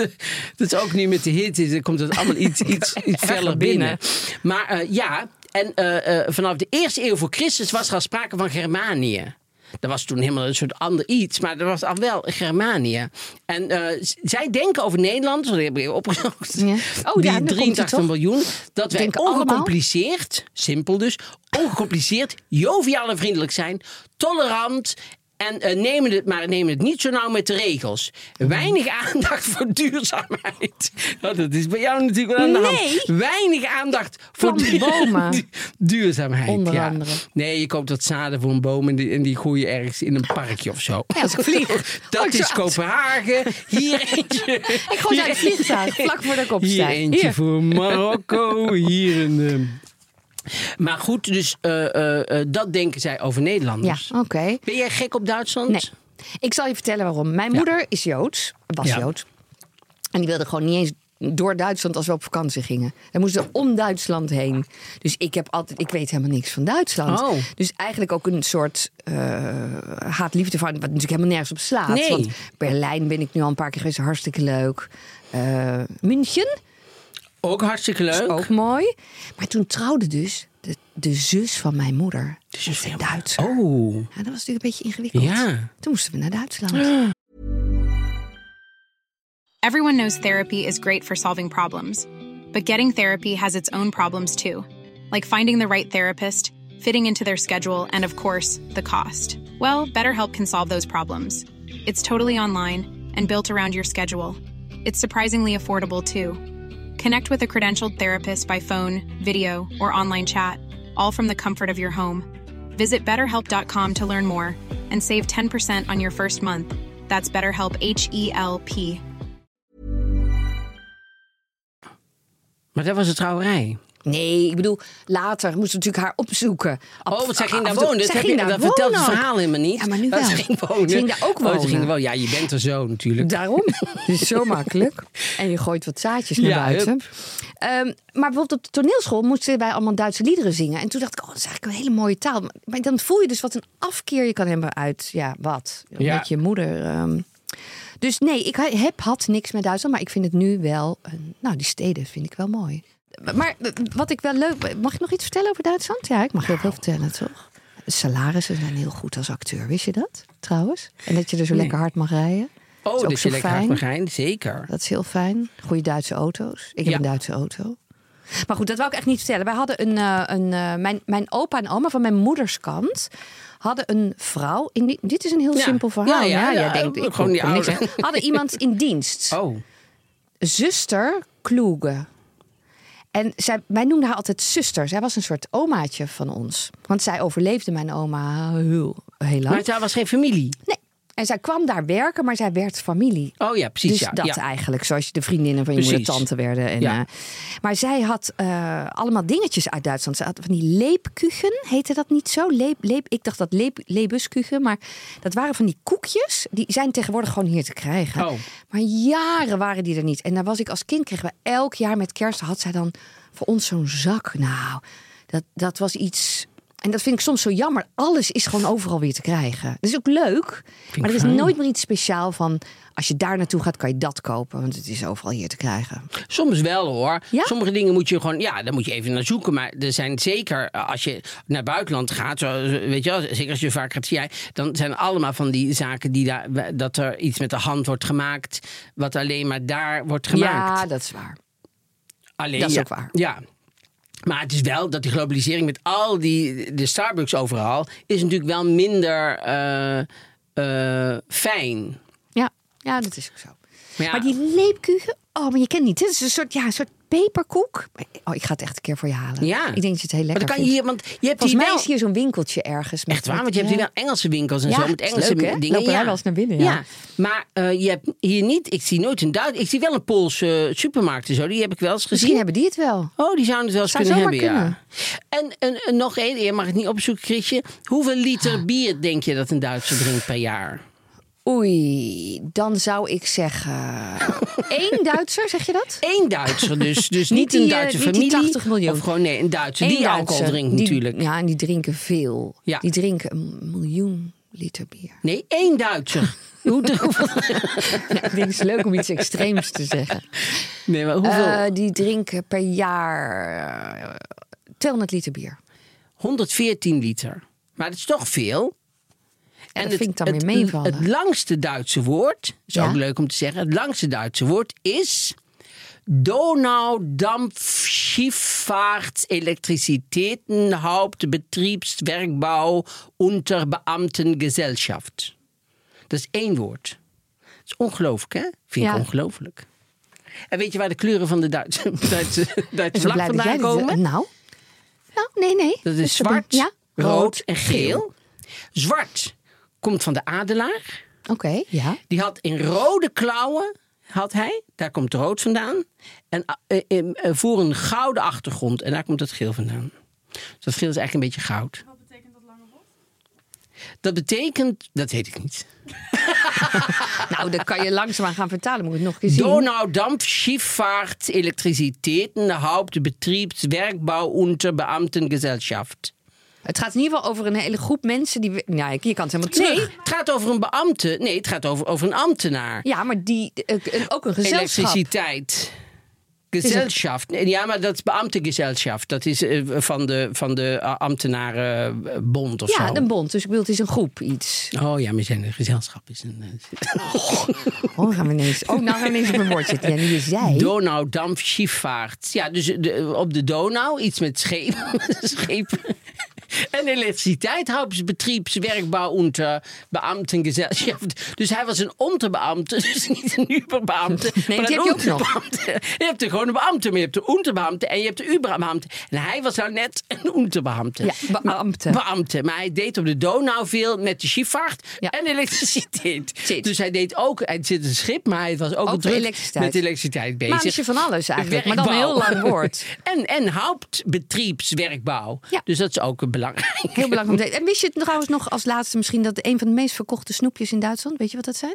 dat is ook nu met de hit, is, komt het allemaal iets, iets, iets binnen. binnen. Maar eh, ja, en eh, eh, vanaf de eerste eeuw voor Christus was er al sprake van Germanië. Dat was toen helemaal een soort ander iets, maar er was al wel Germanië. En eh, zij denken over Nederland, dat heb ik opgezocht, Ja. Oh, ja, die hij 83 toch? miljoen, dat wij allemaal? ongecompliceerd, simpel dus, ongecompliceerd, joviaal en vriendelijk zijn, tolerant en eh, nemen het, maar nemen het niet zo nauw met de regels. Weinig aandacht voor duurzaamheid. Oh, dat is bij jou natuurlijk wel aan de Nee. hand. Weinig aandacht voor du- bomen. du- duurzaamheid. Onder ja. andere. Nee, je koopt wat zaden voor een boom en die, en die je ergens in een parkje of zo. Ja, als ik vlieg. Dat Oh, is Kopenhagen. Hier eentje. Ik gooi uit het vliegtuig, vlak voordat ik Hier opsta. eentje Hier. voor Marokko. Hier een. Maar goed, dus eh, eh, eh, dat denken zij over Ja, Nederlanders. oké. Ben jij gek op Duitsland? Nee. Ik zal je vertellen waarom. Mijn moeder is Joods, was Ja. Joods. En die wilde gewoon niet eens door Duitsland als we op vakantie gingen. Dan moesten we om Duitsland heen. Dus ik heb altijd, ik weet helemaal niks van Duitsland. Oh. Dus eigenlijk ook een soort eh haat-liefde van, wat natuurlijk helemaal nergens op slaat. Nee. Want Berlijn ben ik nu al een paar keer geweest, hartstikke leuk. Eh München, Ook hartstikke leuk. is ook mooi. Maar toen trouwde dus de, de zus van mijn moeder. zus met van je moeder. Duitser. Oh. Ja, dat was natuurlijk een beetje ingewikkeld. Ja. Toen moesten we naar Duitsland. Ah. Everyone knows therapy is great for solving problems, but getting therapy has its own problems too, like finding the right therapist, fitting into their schedule, and of course, the cost. Well, BetterHelp can solve those problems. It's totally online and built around your schedule. It's surprisingly affordable too. Connect with a credentialed therapist by phone, video, or online chat, all from the comfort of your home. Visit betterhelp.com to learn more and save 10% on your first month. That's BetterHelp H E L P. Maar dat was een trouwerij. Nee, ik bedoel, later moesten we natuurlijk haar opzoeken. Oh, want zij ging daar wonen. Dat, ging je, daar dat vertelt het verhaal helemaal niet. Ja, maar nu wel. Ze ging wonen. Ze ging daar ook Oh, ging wonen. wel. Ja, je bent er zo natuurlijk. Daarom. Het is zo makkelijk. En je gooit wat zaadjes naar Ja, buiten. Ehm, maar bijvoorbeeld op de toneelschool moesten wij allemaal Duitse liederen zingen. En toen dacht ik, oh, dat is eigenlijk een hele mooie taal. Maar- dan voel je dus wat een afkeer je kan hebben uit, ja, wat? Ja. Met je moeder. ehm. Dus nee, ik heb had niks met Duitsland. Maar ik vind het nu wel, nou, die steden vind ik wel mooi. Maar eh, wat ik wel leuk... Mag ik nog iets vertellen over Duitsland? Ja, ik mag heel veel vertellen, toch? Salarissen zijn heel goed als acteur. Wist je dat, trouwens? En dat je er zo Nee. lekker hard mag rijden. Oh, dat zo je lekker fijn. hard mag rijden. Zeker. Dat is heel fijn. Goede Duitse auto's. Ik heb Ja. een Duitse auto. Maar goed, dat wou ik echt niet vertellen. Wij hadden een, eh, een eh, mijn, mijn opa en oma van mijn moeders kant hadden een vrouw. In die, dit is een heel Ja. simpel verhaal. Ja, ja, ja, denkt, ik gewoon die niks oude. Hadden iemand in dienst. Oh. Zuster Kloege. En zij, wij noemden haar altijd zuster. Zij was een soort omaatje van ons. Want zij overleefde mijn oma heel, heel lang. Maar daar was geen familie. Nee. En zij kwam daar werken, maar zij werd familie. Oh ja, precies. Dus ja. dat ja. eigenlijk, zoals je de vriendinnen van je moeder tante werden. En, Ja. eh, maar zij had eh, allemaal dingetjes uit Duitsland. Ze had van die leepkuchen, heette dat niet zo? Leep, leep, ik dacht dat leep, leebuskuchen, maar dat waren van die koekjes. Die zijn tegenwoordig gewoon hier te krijgen. Oh. Maar jaren waren die er niet. En daar was ik als kind, kregen we elk jaar met kerst, had zij dan voor ons zo'n zak. Nou, dat, dat was iets... En dat vind ik soms zo jammer. Alles is gewoon overal weer te krijgen. Dat is ook leuk. maar er is fijn. nooit meer iets speciaal van... als je daar naartoe gaat, kan je dat kopen. Want het is overal hier te krijgen. Soms wel hoor. Ja? Sommige dingen moet je gewoon, ja, daar moet je even naar zoeken. Maar er zijn zeker, eh, als je naar buitenland gaat, zo, weet je wel, zeker als je vaak gaat jij, dan zijn allemaal van die zaken die daar, dat er iets met de hand wordt gemaakt, wat alleen maar daar wordt gemaakt. Ja, dat is waar. alleen, dat is ja, ook waar. Ja. Maar het is wel dat die globalisering met al die, de Starbucks overal, is natuurlijk wel minder eh, eh, fijn. Ja, ja dat is ook zo. Maar ja, Maar die leepkuchen, oh, maar je kent niet. Het is een soort, ja, een soort peperkoek. Oh, ik ga het echt een keer voor je halen. Ja. Ik denk dat je het heel Maar lekker dan kan je hier, want je hebt Volgens mij wel... is hier zo'n winkeltje ergens. Met, Echt waar, want je hebt hier ja. wel Engelse winkels en Ja, zo met leuk, Engelse hè? dingen. Lopen wij wel eens naar binnen, ja. Maar eh, je hebt hier niet, ik zie nooit een Duits, ik zie wel een Poolse supermarkt en zo, die heb ik wel eens gezien. Misschien hebben die het wel. Oh, die zouden het wel eens Zou kunnen hebben, ja. En, en, en nog één, je mag het niet opzoeken, Chrisje. Hoeveel liter bier denk je dat een Duitser drinkt per jaar? Oei, dan zou ik zeggen... één Duitser, zeg je dat? Eén Duitser dus. Dus niet, die, een eh, Duitse familie. 80 miljoen. Of gewoon nee, een Duitser die Eén alcohol drinkt Die- natuurlijk. Ja, en die drinken veel. Ja. Die drinken een miljoen liter bier. Nee, één Duitser. Hoe, ik denk het is leuk om iets extreems te zeggen. nee, maar hoeveel? Eh, die drinken per jaar eh, 200 liter bier. 114 liter. Maar dat is toch veel. En dat vind ik dan weer meevallen. Het langste Duitse woord, is Ja? ook leuk om te zeggen. Het langste Duitse woord is Donaudampfschiffahrtselektrizitätenhauptbetriebswerkbau unter Beamtengesellschaft. Dat is één woord. Dat is ongelooflijk, hè? Vind ik Ja. ongelooflijk. En weet je waar de kleuren van de Duitse, Duitse, Duitse vlag vandaan komen? Nou, nou, nee, nee. Dat is zwart, Ja, rood en geel. Zwart komt van de adelaar. Oké, ja. Die had in rode klauwen, had hij. Daar komt het rood vandaan. En eh, voor een gouden achtergrond. En daar komt het geel vandaan. Dus dat geel is eigenlijk een beetje goud. Wat betekent dat lange bot? Dat betekent, dat weet ik niet. Nou, dan kan je langzaamaan gaan vertalen. Moet ik het nog een keer zien. Donaudampf, Schifffahrt, Elektrizitäten, Hauptbetriebswerkbau unter Beamtengesellschaft. Het gaat in ieder geval over een hele groep mensen die... Ja, je kan het helemaal terug. Nee, het gaat over een beambte. Nee, het gaat over, over een ambtenaar. Ja, maar die, eh, een- ook een gezelschap. Elektriciteit. Gesellschaft. Nee, Ja, maar dat is beambtengesellschaft. Dat is eh, van de, van de eh, ambtenarenbond of Ja, zo. een bond. Dus ik bedoel, het is een groep iets. Oh ja, maar zijn een gezelschap. Is een, Oh, gaan we ineens... Oh, nou gaan we ineens op mijn bord zitten. Ja, nu je zei... Donaudampf Schifvaart. Ja, dus de, op de Donau, iets met schepen. schepen. En elektriciteit, Hauptbetriebswerkbau unter Beamtengesellschaft. Dus hij was een onderbeambte, dus niet een uberbeambte. Nee, maar een heb je ook nog. onderbeambte. Je hebt er gewoon een beambte, maar je hebt de onderbeambte en je hebt de uberbeambte. En hij was nou net een onderbeambte. Ja, beambte. Beambte. Maar hij deed op de Donau veel met de schifvaart Ja. en elektriciteit. Zit. Dus hij deed ook, hij zit een schip, maar hij was ook, Ook druk elektriciteit. met elektriciteit bezig. Mannetje van alles eigenlijk, maar dan een Werkbouw. heel lang woord. en, en Hauptbetriebswerkbouw. Ja. Dus dat is ook een belangrijk. Heel belangrijk. om te weten. En wist je het trouwens nog als laatste misschien... dat een van de meest verkochte snoepjes in Duitsland... weet je wat dat zijn?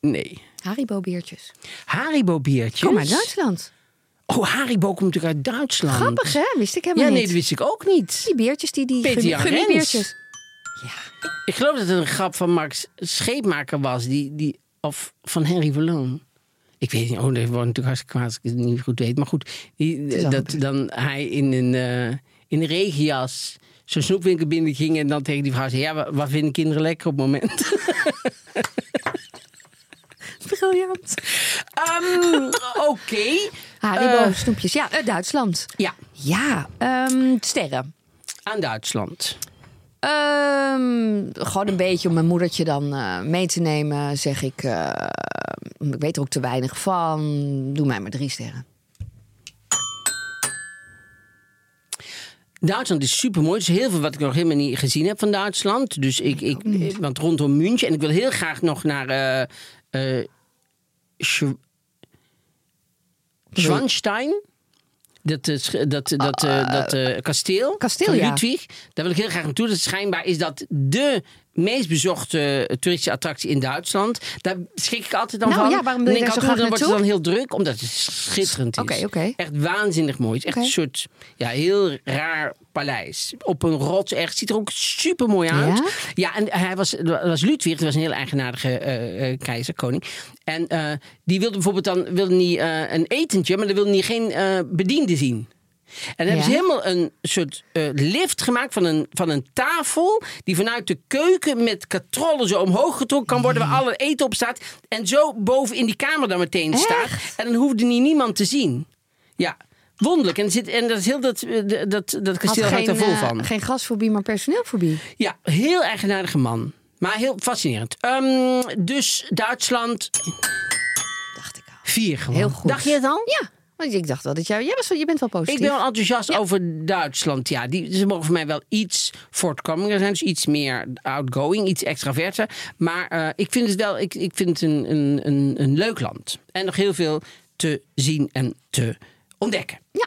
Nee. Haribo-biertjes. Haribo-biertjes. Kom uit Duitsland. Oh, Haribo komt natuurlijk uit Duitsland. Grappig, hè? Wist ik Ja, helemaal nee, niet. dat wist ik ook niet. Die beertjes, die, die gummi- Jan gummibiertjes. Ik geloof dat het een grap van Max Scheepmaker was. Die, die, of van Henry Verloon. Ik weet niet, oh, dat wordt natuurlijk hartstikke kwaad als ik het niet goed weet. Maar goed, die, dat dan hij in een, eh, in een regenjas zo'n snoepwinkel binnen ging... en dan tegen die vrouw zei... ja, wat, vinden kinderen lekker op het moment? Briljant. Ehm, Oké. Haribo Eh, snoepjes. Ja, uit Duitsland. ja, Ja, ehm, sterren. aan Duitsland. Ehm, gewoon een beetje om mijn moedertje dan eh, mee te nemen, zeg ik. eh, ik weet er ook te weinig van. Doe mij maar drie sterren. Duitsland is super mooi. Er is heel veel wat ik nog helemaal niet gezien heb van Duitsland. Dus ik, ik, want rondom München. En ik wil heel graag nog naar eh, Schw- Schwanstein. Dat, eh, dat, dat, eh, dat kasteel, kasteel, van ja. Ludwig. Daar wil ik heel graag naartoe. Dat schijnbaar is dat de meest bezochte eh, toeristische attractie in Duitsland. Daar schrik ik altijd dan Nou van. ja, waarom wil je daar zo ik graag Dan wordt het dan heel druk, omdat het schitterend is. Echt waanzinnig mooi. Het is echt een soort ja, heel raar paleis. Op een rots echt. Ziet er ook super mooi uit. Ja? Ja, en hij was, dat was Ludwig, dat was een heel eigenaardige eh, eh, keizer, koning. En die wilde bijvoorbeeld dan wilde niet een etentje, maar dan wilde hij geen bediende zien. En dan hebben ze Ja? helemaal een soort eh, lift gemaakt van een, van een tafel. die vanuit de keuken met katrollen zo omhoog getrokken kan worden. waar alle eten op staat. En zo boven in die kamer dan meteen staat. En dan hoefde niet niemand te zien. Ja, wonderlijk. En, zit, en dat, is heel dat, eh, dat, dat kasteel Had hangt er vol eh, van. geen gasfobie, maar personeelfobie. Ja, heel eigenaardige man. Maar heel fascinerend. Ehm, dus Duitsland, Dacht ik al. vier gewoon. Heel goed. Dacht je het al? Ja. Want ik dacht wel dat jij, jij was, wel- je bent wel positief. Ik ben wel enthousiast over Duitsland. Ja, die, ze mogen voor mij wel iets voortkominger zijn. Dus iets meer outgoing, iets extraverter. Maar eh, ik vind het wel ik, ik vind het een, een, een, een leuk land. En nog heel veel te zien en te ontdekken. Ja.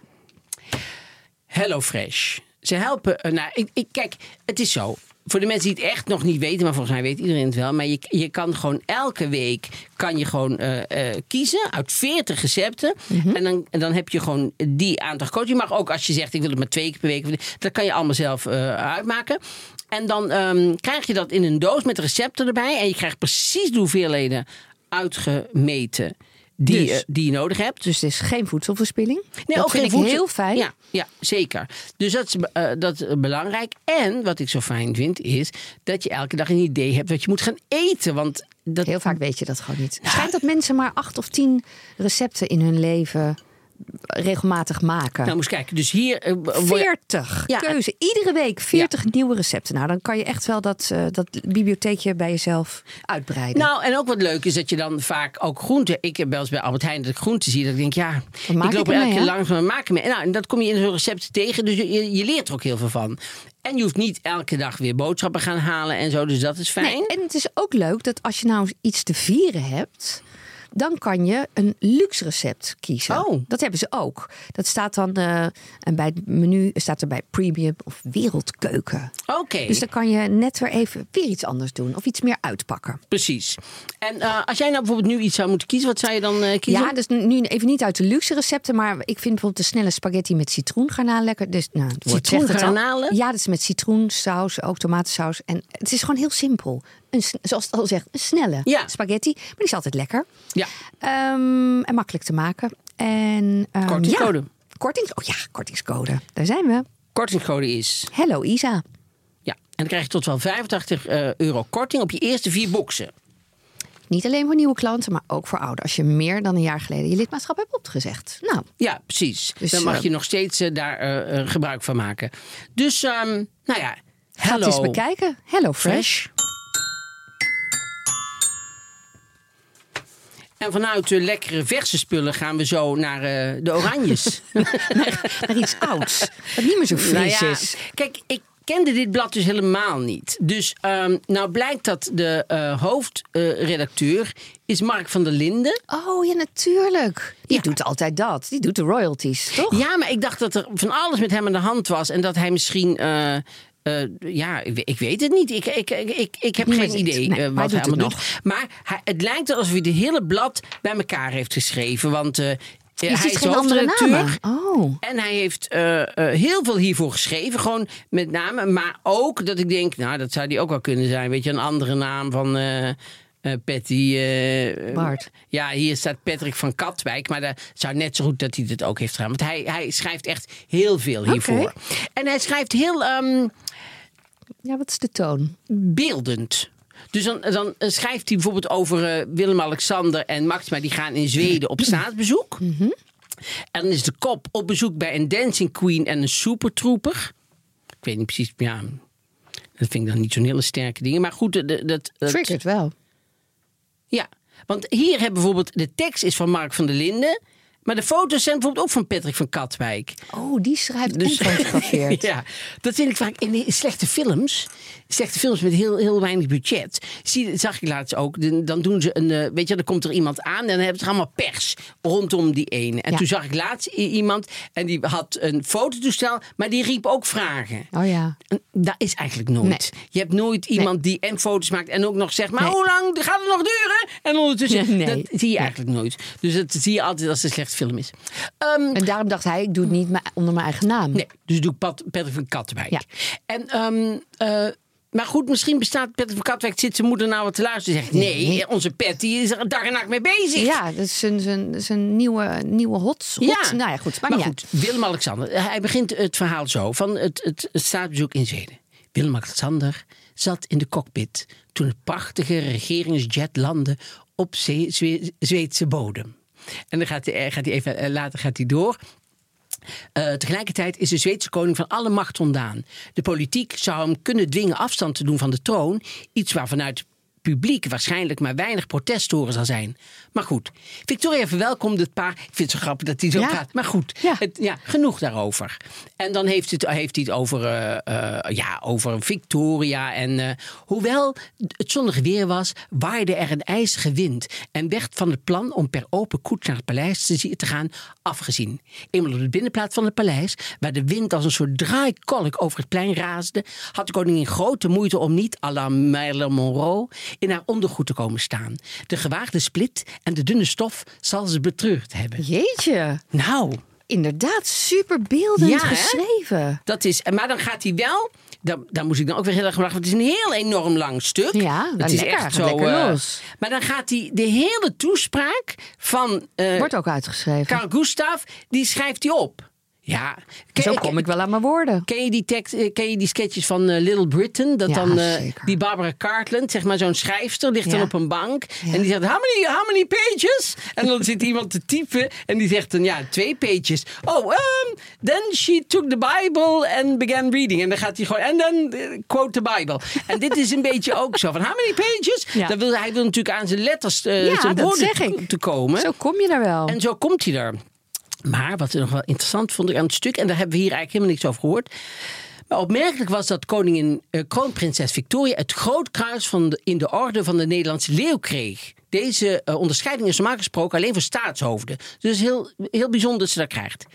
Hello Fresh. Ze helpen. eh, nou, ik, ik, kijk, het is zo. Voor de mensen die het echt nog niet weten, maar volgens mij weet iedereen het wel. Maar je, je kan gewoon elke week kan je gewoon eh, eh, kiezen uit 40 recepten. En, dan, en dan heb je gewoon die aantal gekozen. Je mag ook als je zegt ik wil het maar twee keer per week. Dat kan je allemaal zelf eh, uitmaken. En dan ehm, krijg je dat in een doos met recepten erbij. En je krijgt precies de hoeveelheden uitgemeten die, Dus- eh, die je nodig hebt. Dus het is geen voedselverspilling. Nee, dat ook vind geen ik voedsel- heel fijn. Ja, ja zeker. Dus dat is, eh, dat is belangrijk. En wat ik zo fijn vind, is dat je elke dag een idee hebt wat je moet gaan eten. Want dat, Heel vaak weet je dat gewoon niet. Het schijnt dat mensen maar acht of tien recepten in hun leven regelmatig maken. Nou, moest kijken. Dus hier. eh, word je- 40 Ja. keuze. Iedere week 40 nieuwe recepten. Nou, dan kan je echt wel dat, eh, dat bibliotheekje bij jezelf uitbreiden. Nou, en ook wat leuk is dat je dan vaak ook groenten. Ik heb wel eens bij Albert Heijn dat ik groenten zie. Dat ik denk, ja, ik loop ik er elke keer langs maar maak mee. Nou, en dat kom je in zo'n recept tegen. Dus je, je leert er ook heel veel van. En je hoeft niet elke dag weer boodschappen gaan halen en zo. Dus dat is fijn. Nee, en het is ook leuk dat als je nou iets te vieren hebt. Dan kan je een luxe recept kiezen. Oh. Dat hebben ze ook. Dat staat dan eh, en bij het menu staat er bij premium of wereldkeuken. Oké. Dus dan kan je net weer even weer iets anders doen of iets meer uitpakken. Precies. En eh, als jij nou bijvoorbeeld nu iets zou moeten kiezen, wat zou je dan eh, kiezen? Ja, dus nu even niet uit de luxe recepten, maar ik vind bijvoorbeeld de snelle spaghetti met citroengarnaal lekker. Dus, nou. Citroengarnalen? Ja, dat is met citroensaus, ook tomatensaus. En het is gewoon heel simpel. Een, zoals het al zegt, een snelle Ja. spaghetti. Maar die is altijd lekker. Ja. Ehm, en makkelijk te maken. En, ehm, Kortingscode. Ja, kortings, oh ja, kortingscode. Daar zijn we. Kortingscode is. Hello Isa. Ja, en dan krijg je tot wel 85 eh, euro korting op je eerste vier boxen. Niet alleen voor nieuwe klanten, maar ook voor ouder. Als je meer dan een jaar geleden je lidmaatschap hebt opgezegd. Nou, Ja, precies. Dus, dan mag eh, je nog steeds eh, daar gebruik van maken. Dus, ehm, nou ja, ga hello. het eens bekijken. Hello Fresh. Fresh. En vanuit de lekkere verse spullen gaan we zo naar eh, de oranjes. Naar iets ouds. Wat niet meer zo fris Nou ja, is. Kijk, ik kende dit blad dus helemaal niet. Dus ehm, nou blijkt dat de eh, hoofdredacteur is Mark van der Linden. Oh ja, natuurlijk. Die Ja. doet altijd dat. Die doet de royalties, toch? Ja, maar ik dacht dat er van alles met hem aan de hand was. En dat hij misschien... eh, eh, ja, ik, we- ik weet het niet. Ik, ik, ik, ik, heb geen idee Nee, eh, wat hij doet allemaal doet. Maar hij, het lijkt alsof hij de hele blad bij elkaar heeft geschreven. Want eh, hij is geen andere hoofdredacteur. Oh. En hij heeft heel veel hiervoor geschreven. Gewoon met name. Maar ook dat ik denk, nou, dat zou die ook wel kunnen zijn. Weet je, een andere naam van eh, Patty. Bart. Ja, hier staat Patrick van Katwijk. Maar dat zou net zo goed dat hij dit ook heeft gedaan. Want hij, hij schrijft echt heel veel hiervoor. En hij schrijft heel ehm, Ja, wat is de toon? beeldend. Dus dan, dan schrijft hij bijvoorbeeld over eh, Willem-Alexander en Maxima. Die gaan in Zweden op staatsbezoek. En dan is de kop op bezoek bij een dancing queen en een supertrooper. Ik weet niet precies, ja... Dat vind ik dan niet zo'n hele sterke dingen. Maar goed, dat... dat, dat Triggert wel. ja, want hier hebben bijvoorbeeld... De tekst is van Mark van der Linden. Maar de foto's zijn bijvoorbeeld ook van Patrick van Katwijk. Oh, die schrijft Dus- en fotografeert. ja, dat vind ik vaak in slechte films. Slechte films met heel, heel weinig budget. Zie, zag ik laatst ook. Dan- Dan doen ze een. eh, Weet je, dan komt er iemand aan en dan hebben ze allemaal pers rondom die ene. En Ja. toen zag ik laatst iemand en die had een fototoestel, maar die riep ook vragen. Oh ja. En Dat is eigenlijk nooit. Nee. Je hebt nooit iemand die en foto's maakt en ook nog zegt: Maar Nee. hoe lang gaat het nog duren? En ondertussen. Nee. Dat zie je eigenlijk nooit. Dus dat zie je altijd als een slechte film is. Ehm, En daarom dacht hij, ik doe het niet onder mijn eigen naam. Nee, dus doe ik Pat, Patrick van Katwijk. Ja. En, ehm, eh, maar goed, misschien bestaat Patrick van Katwijk, zit zijn moeder nou wat te luisteren en zegt... Nee, Nee. onze Patty is er dag en nacht mee bezig. Ja, dat is een, zijn, zijn nieuwe, nieuwe hot, hot. Ja. Nou ja, goed. Maar, Maar goed, Willem-Alexander, hij begint het verhaal zo van het, het, het staatsbezoek in Zweden. Willem-Alexander zat in de cockpit toen het prachtige regeringsjet landde op Zwe- Zweedse bodem. En dan gaat hij, eh, gaat hij even eh, later gaat hij door. Eh, tegelijkertijd is de Zweedse koning van alle macht ontdaan. De politiek zou hem kunnen dwingen afstand te doen van de troon. Iets waar vanuit publiek waarschijnlijk maar weinig protest te horen zal zijn. Maar goed, Victoria verwelkomde het paar. Ik vind het zo grappig dat hij zo Ja. praat. Maar goed, Ja. het, ja, genoeg daarover. En dan heeft, het, heeft hij het over, eh, eh, ja, over Victoria. En eh, hoewel het zonnig weer was, waaide er een ijzige wind. En werd van het plan om per open koets naar het paleis te, te gaan afgezien. Eenmaal op de binnenplaats van het paleis, waar de wind als een soort draaikolk over het plein raasde, had de koningin grote moeite om niet à la Marilyn Monroe in haar ondergoed te komen staan. De gewaagde split en de dunne stof zal ze betreurd hebben. Jeetje. Nou, Inderdaad, super beeldend Ja, hè? geschreven. dat is. Maar dan gaat hij wel. Daar, daar moest ik dan ook weer heel erg om lachen. Want het is een heel enorm lang stuk. Ja, het is lekker, echt zo. los. maar dan gaat hij de hele toespraak van eh Wordt ook uitgeschreven. Carl Gustav, die schrijft hij op. Ja, ken- Zo kom ik wel aan mijn woorden. Ken je die, tekst, eh, ken je die sketches van eh, Little Britain? Dat Ja, dan eh, die Barbara Cartland, zeg maar zo'n schrijfster, ligt dan Ja. op een bank. Ja. En die zegt, how many, how many pages? En dan zit iemand te typen en die zegt dan, ja, twee pages. Oh, um, then she took the Bible and began reading. En dan gaat hij gewoon, en dan quote the Bible. En dit is een beetje ook zo van, how many pages? Dan wil, hij wil natuurlijk aan zijn letters, zijn woorden te- komen. Zo kom je daar wel. En zo komt hij er. Maar wat ik nog wel interessant vond ik aan het stuk, en daar hebben we hier eigenlijk helemaal niks over gehoord. Maar opmerkelijk was dat koningin, eh, kroonprinses Victoria het groot kruis van de, in de orde van de Nederlandse leeuw kreeg. Deze eh, onderscheiding is normaal gesproken alleen voor staatshoofden. Dus heel, heel bijzonder dat ze dat krijgt.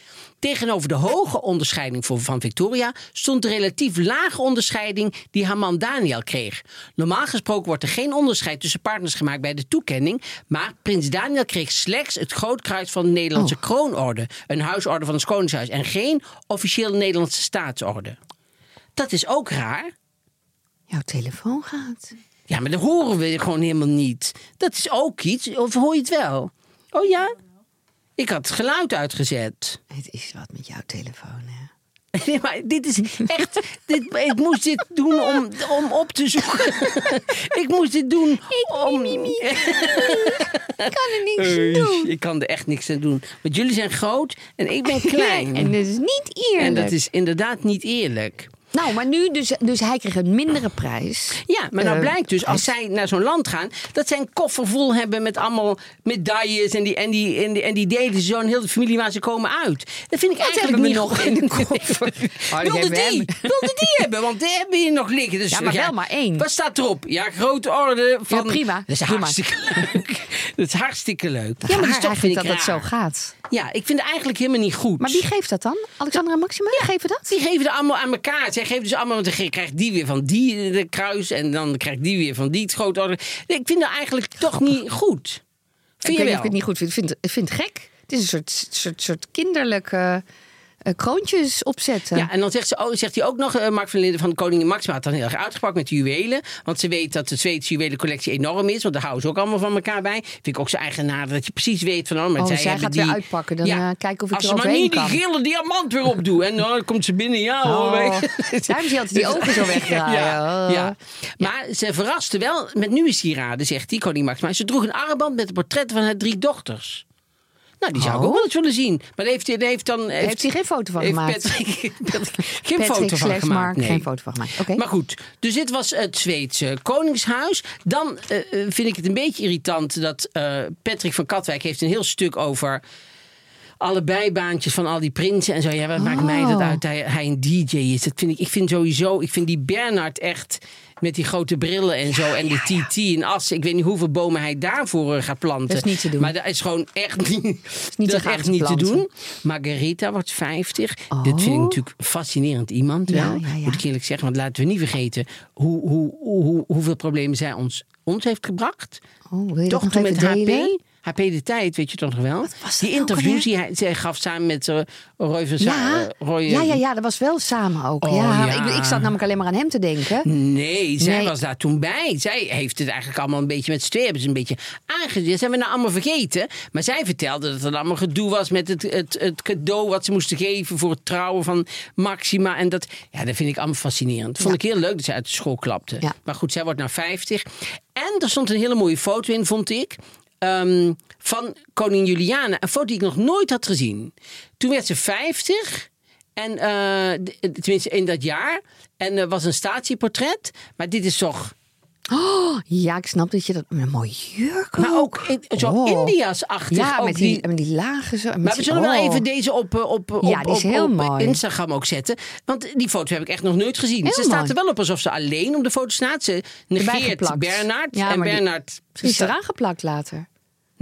Tegenover de hoge onderscheiding voor, van Victoria stond de relatief lage onderscheiding die haar man Daniel kreeg. Normaal gesproken wordt er geen onderscheid tussen partners gemaakt bij de toekenning. Maar prins Daniel kreeg slechts het Grootkruis van de Nederlandse kroonorde. Een huisorde van het Koningshuis. En geen officiële Nederlandse staatsorde. Dat is ook raar. Jouw telefoon gaat. Ja, maar dat horen we gewoon helemaal niet. Dat is ook iets. Of hoor je het wel? Oh ja? Ik had het geluid uitgezet. Het is wat met jouw telefoon, hè? Nee, maar dit is echt. Dit, ik moest dit doen om, om op te zoeken. ik moest dit doen om. Ik kan er niks aan doen. ik kan er echt niks aan doen. Want jullie zijn groot en ik ben klein. En dat is niet eerlijk. En dat is inderdaad niet eerlijk. Nou, maar nu, dus, dus hij kreeg een mindere prijs. Ja, maar nou Eh, blijkt dus, als zij naar zo'n land gaan, dat zij een koffer vol hebben met allemaal medailles. En die, en die, en die, en die delen ze zo aan heel de familie waar ze komen uit. Dat vind ik Wat eigenlijk niet nog in de koffer? Oh, wilde die, hem. wilde die hebben, want die hebben hier nog liggen. Dus, Ja, maar wel maar één. Wat staat erop? Ja, grote orde van... Ja, prima. Dat is hartstikke leuk. Dat is hartstikke leuk. Ja, maar is toch vind dat ik het zo gaat. Ja, ik vind het eigenlijk helemaal niet goed. Maar wie geeft dat dan? Alexander en Maxima geven dat? Die geven het allemaal aan elkaar. Zij geven dus allemaal, want dan krijgt die weer van die eh, de kruis. En dan krijgt die weer van die het grote orde. Ik vind dat eigenlijk toch niet goed. ik Vind weet je of ik het niet goed vind. Ik vind, ik vind het gek. Het is een soort, soort, soort kinderlijke kroontjes opzetten. Ja, en dan zegt, ze, oh, zegt hij ook nog, eh, Mark van Linden van de Koningin Maxima had dan heel erg uitgepakt met de juwelen. Want ze weet dat de Zweedse juwelencollectie enorm is. Want daar houden ze ook allemaal van elkaar bij. Vind ik ook zo eigenaardig dat je precies weet van... Oh, maar Oh, zij, zij hebben gaat die, weer uitpakken. Dan, eh, kijken of ik Als er ze maar niet kan. die gele diamant weer opdoen. En dan komt ze binnen. Ja, hoor. Oh, wij- daarom zie je altijd die ogen zo wegdraaien. Ja, Oh. ja. Maar ze verraste wel met nieuwe sieraden, zegt die koning Maxima. Ze droeg een armband met de portretten van haar drie dochters. Nou, die zou ik Oh. ook wel eens willen zien. Maar heeft, heeft dan... Heeft hij geen foto van heeft gemaakt? Patrick, Patrick geen Patrick foto van gemaakt. Mark, nee. geen foto van gemaakt. Oké. Maar goed, dus dit was het Zweedse Koningshuis. Dan eh, eh, vind ik het een beetje irritant dat eh, Patrick van Katwijk heeft een heel stuk over alle bijbaantjes van al die prinsen en zo. Ja, wat maakt mij dat Oh. uit hij, hij een DJ is? Dat vind ik, ik vind sowieso, ik vind die Bernard echt met die grote brillen en zo en de TT in Assen. Ik weet niet hoeveel bomen hij daarvoor eh, gaat planten. Dat is niet te doen. Maar dat is gewoon echt niet, niet dat te is echt niet te doen. Margarita wordt 50. Dit vind ik Oh. natuurlijk een fascinerend iemand wel. Ja, ja, ja. Moet ik eerlijk zeggen. Want laten we niet vergeten hoe, hoe, hoe, hoeveel problemen zij ons, ons heeft gebracht. Oh, wil je Toch dat toen nog met? HP. HP de tijd, weet je toch nog wel? die interviews die hij, zij gaf samen met uh, Roy van Ja. Eh, Roy, ja, ja, ja, dat was wel samen ook. Oh, ja, ja. Ik, ik zat namelijk alleen maar aan hem te denken. Nee, zij Nee. was daar toen bij. Zij heeft het eigenlijk allemaal een beetje met z'n tweeën hebben ze een beetje aangezien. Dat zijn we nou allemaal vergeten. Maar zij vertelde dat er allemaal gedoe was met het, het, het cadeau wat ze moesten geven voor het trouwen van Maxima. En dat, ja, dat vind ik allemaal fascinerend. Vond ik heel leuk dat zij uit de school klapte. Ja. Maar goed, zij wordt nou 50. En er stond een hele mooie foto in, vond ik. Ehm, van koningin Juliana. Een foto die ik nog nooit had gezien. Toen werd ze 50. En eh, d- tenminste in dat jaar. En er was een statieportret. Maar dit is toch Oh, ja, ik snap dat je dat... Met een mooie jurk Maar ook in- zo Oh. India's-achtig. Ja, ook met die, met die lagen zo. Maar we die- zullen wel oh. even deze op, eh, op, op, Ja, die op. Instagram ook zetten. Want die foto heb ik echt nog nooit gezien. Heel ze staat mooi. er wel op alsof ze alleen op de foto staat. Ze negeert. Bernard. Ja, en die- Bernard... Misschien is eraan geplakt later.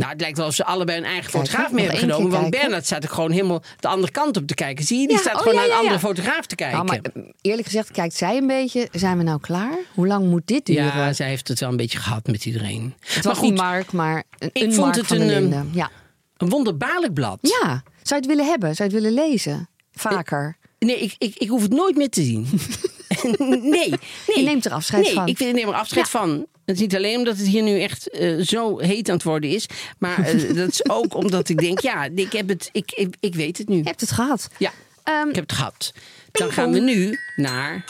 Nou, het lijkt wel of ze allebei een eigen Kijk, fotograaf mee hebben genomen. Want kijken. Bernard staat ook gewoon helemaal de andere kant op te kijken. Zie je? Die Ja, staat oh, gewoon ja, naar een andere fotograaf te kijken. Oh, maar eh, eerlijk gezegd, kijkt zij een beetje. Zijn we nou klaar? Hoe lang moet dit duren? ja, zij heeft het wel een beetje gehad met iedereen. het maar was goed, Mark, maar een, Ik een vond Mark het van een, ehm. Ja. een wonderbaarlijk blad. ja, zou je het willen hebben? Zou je het willen lezen? Vaker. Nee, ik, ik, ik hoef het nooit meer te zien. nee, nee. Je neemt er afscheid nee, van. ik neem er afscheid Ja. van. Het is niet alleen omdat het hier nu echt eh, zo heet aan het worden is. Maar eh, dat is ook omdat ik denk, ja, ik, heb het, ik, ik, ik weet het nu. Je hebt het gehad. Ja, Ehm, ik heb het gehad. Dan Pingpong. gaan we nu naar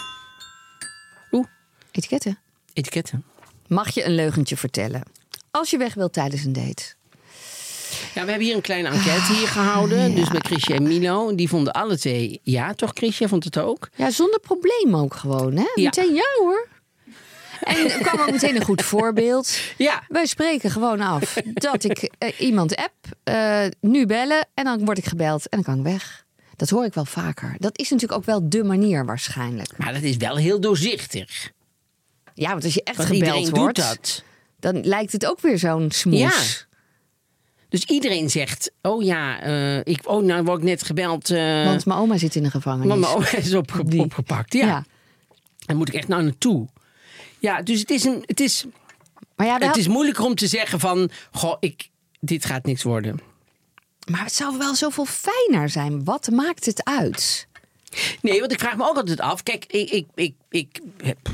etiketten. etiketten. Mag je een leugentje vertellen? Als je weg wilt tijdens een date. Ja, we hebben hier een kleine enquête hier gehouden. Dus met Chrisje en Milo. Die vonden alle twee ja, toch Chrisje? Vond het ook? Ja, zonder probleem ook gewoon, hè? Ja. Meteen ja hoor. En er kwam ook meteen een goed voorbeeld. Ja. Wij spreken gewoon af dat ik eh, iemand app, eh, nu bellen en dan word ik gebeld en dan kan ik weg. Dat hoor ik wel vaker. Dat is natuurlijk ook wel de manier waarschijnlijk. Maar dat is wel heel doorzichtig. Ja, want als je echt Want gebeld wordt, dat. dan lijkt het ook weer zo'n smoes. Ja. Dus iedereen zegt, oh ja, eh, ik, oh, nou word ik net gebeld. eh Want mijn oma zit in de gevangenis. want mijn oma is Die. opgepakt. Ja. Ja. Daar moet ik echt nou naartoe. Ja, dus het is, een, het is, Maar, ja, het is moeilijker om te zeggen van, goh, ik, dit gaat niks worden. maar het zou wel zoveel fijner zijn. Wat maakt het uit? Nee, want ik vraag me ook altijd af. Kijk, ik, ik, ik, ik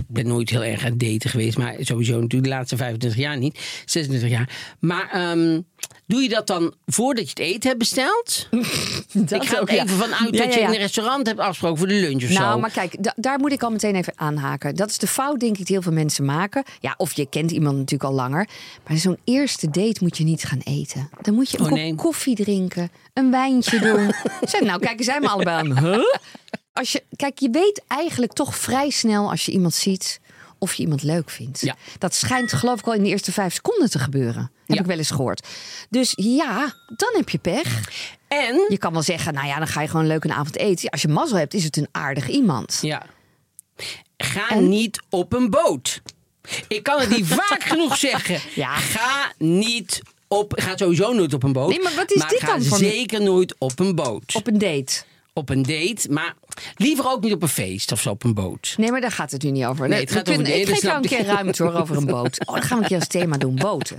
ben nooit heel erg aan het daten geweest. Maar sowieso natuurlijk de laatste 25 jaar niet. 26 jaar. Maar ehm, doe je dat dan voordat je het eten hebt besteld? Dat ik ga ook, ja. even vanuit Ja, dat ja, je in een restaurant hebt afgesproken voor de lunch of Nou, zo. maar kijk, da- daar moet ik al meteen even aanhaken. Dat is de fout, denk ik, die heel veel mensen maken. Ja, of je kent iemand natuurlijk al langer. Maar zo'n eerste date moet je niet gaan eten. Dan moet je een Oh, kop koffie drinken, een wijntje doen. zeg, nou, kijken zij me allebei aan. Huh? Als je, kijk, je weet eigenlijk toch vrij snel als je iemand ziet of je iemand leuk vindt. Ja. Dat schijnt geloof ik al in de eerste vijf seconden te gebeuren. Heb Ja. ik wel eens gehoord. Dus ja, dan heb je pech. En, Je kan wel zeggen, nou ja, dan ga je gewoon leuk een avond eten. Als je mazzel hebt, is het een aardig iemand. ja, ga En? niet op een boot. Ik kan het niet vaak genoeg zeggen. Ja. Ga niet op, ga sowieso nooit op een boot. Nee, maar wat is dit ga dan voor- zeker nooit op een boot. Op een date. Op een date, maar liever ook niet op een feest of zo op een boot. Nee, maar daar gaat het nu niet over. Nee, het gaat over kunnen- de- Ik geef jou een keer ruimte hoor over een boot. Oh, dan gaan we een keer als thema doen, boten.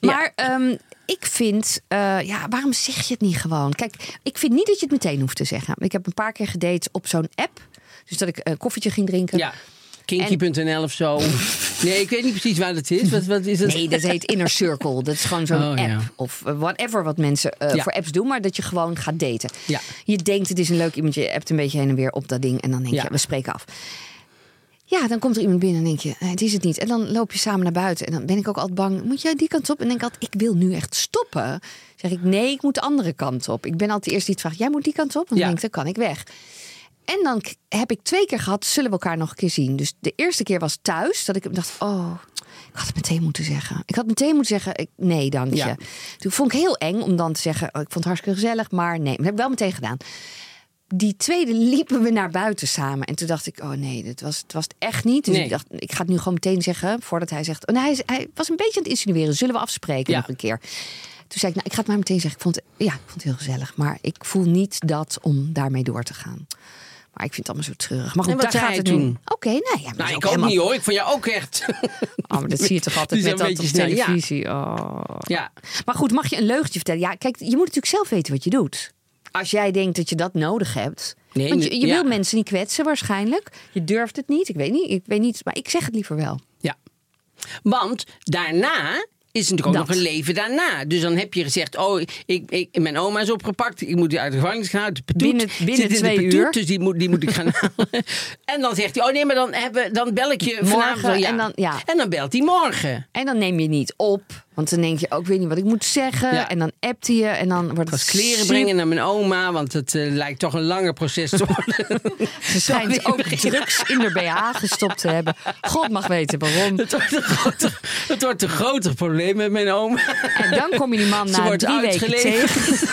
Maar ehm, ik vind, eh, ja, waarom zeg je het niet gewoon? Kijk, ik vind niet dat je het meteen hoeft te zeggen. Ik heb een paar keer gedate op zo'n app. Dus dat ik een koffietje ging drinken. Ja, kinky.nl of zo. Nee, ik weet niet precies waar het is. Wat, wat is het? Nee, dat heet Inner Circle. Dat is gewoon zo'n Oh, app. ja. Of eh, whatever wat mensen eh, Ja. voor apps doen. Maar dat je gewoon gaat daten. Ja. Je denkt het is een leuk iemand. Je appt een beetje heen en weer op dat ding. En dan denk je, we spreken af. Ja, dan komt er iemand binnen en denk je, eh, het is het niet. En dan loop je samen naar buiten. En dan ben ik ook altijd bang, moet jij die kant op? En denk ik altijd, ik wil nu echt stoppen. Zeg ik, nee, ik moet de andere kant op. Ik ben altijd de eerste die het vraagt, jij moet die kant op? Dan Ja. denk ik, dan kan ik weg. En dan heb ik twee keer gehad, zullen we elkaar nog een keer zien. Dus de eerste keer was thuis, dat ik dacht, oh, ik had het meteen moeten zeggen. Ik had meteen moeten zeggen, ik, nee, dank je. Ja. Toen vond ik heel eng om dan te zeggen, oh, ik vond het hartstikke gezellig, maar nee. Dat heb ik wel meteen gedaan. Die tweede liepen we naar buiten samen. En toen dacht ik, oh nee, dit was, het was het echt niet. Dus Nee. ik dacht, ik ga het nu gewoon meteen zeggen, voordat hij zegt... Oh, hij, hij was een beetje aan het insinueren, zullen we afspreken Ja. nog een keer? Toen zei ik, nou, ik ga het maar meteen zeggen. Ik vond, ja, ik vond het heel gezellig. Maar ik voel niet dat om daarmee door te gaan. Maar ik vind het allemaal zo treurig. Maar goed, daar gaat het nu. toen? Oké, nee. Ja, maar Nou, ik ook helemaal- niet hoor. Ik vond jou ook echt. Oh, maar dat zie je toch altijd met dat op snel, ja. televisie. Oh. ja. Maar goed, mag je een leugentje vertellen? Ja, kijk, je moet natuurlijk zelf weten wat je doet. Als jij denkt dat je dat nodig hebt. Nee, want je, nee, je ja. wil mensen niet kwetsen waarschijnlijk. Je durft het niet. Ik weet niet. Ik weet niet. Maar ik zeg het liever wel. ja. Want daarna is natuurlijk ook Dat. nog een leven daarna. Dus dan heb je gezegd, oh, ik, ik, mijn oma is opgepakt. Ik moet die uit de gevangenis gaan. uit de petoet. Binnen- binnen Zit in de twee petoet, uur. Dus die moet, die moet ik gaan halen. En dan zegt hij, oh nee, maar dan, hebben, dan bel ik je vanavond. Morgen wel, en dan- ja. en dan belt hij morgen. En dan neem je niet op. Want dan denk je ook weer niet wat ik moet zeggen. Ja. En dan appt hij je en dan wordt het was kleren super- brengen naar mijn oma, want het eh, lijkt toch een langer proces te worden. Ze schijnt ook drugs in haar BH gestopt te hebben. God mag weten waarom. Het wordt een groter, het wordt een groter probleem met mijn oma. En dan kom je die man Ze na drie weken tegen.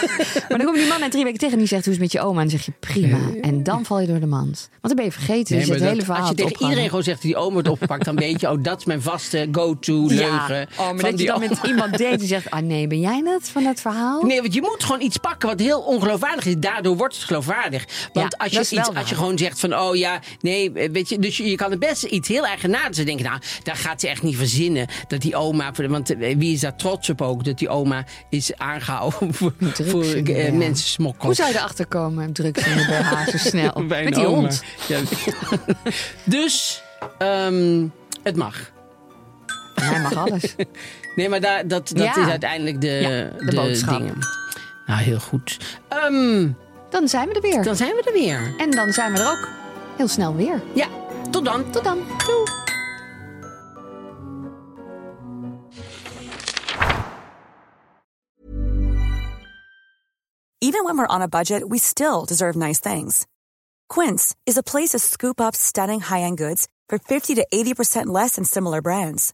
Maar dan kom je die man na drie weken tegen en die zegt: Hoe is het met je oma? En dan zeg je: Prima. En dan val je door de mand. Want dan ben je vergeten. Nee, dus hele verhaal als je tegen iedereen gewoon zegt die oma wordt opgepakt, dan weet je, oh, dat is mijn vaste go-to leugen. Ja, oh, maar van dat je die dan iemand date die zegt: Ah nee, ben jij dat van dat verhaal? Nee, want je moet gewoon iets pakken wat heel ongeloofwaardig is. Daardoor wordt het geloofwaardig. Want Ja, als, je iets, als je gewoon zegt van, oh ja, nee, weet je, dus je, je kan het best iets heel eigenaardigs denken. Nou, daar gaat ze echt niet verzinnen dat die oma, want eh, wie is daar trots op ook, dat die oma is aangehouden voor, Drugs voor in de eh, BH. mensensmokkel. Hoe zou je erachter komen? Drugs in de BH zo snel. Bij een Met die oma. hond. Ja. dus, ehm, het mag. Hij mag alles. Nee, maar daar, dat, dat Ja. is uiteindelijk de, Ja, de boodschap. dingen. Nou, heel goed. Ehm, Dan zijn we er weer. dan zijn we er weer. En dan zijn we er ook heel snel weer. Ja, tot dan. Tot dan. Doei. Even when we're on a budget, we still deserve nice things. Quince is a place to scoop up stunning high-end goods for 50 to 80% less than similar brands.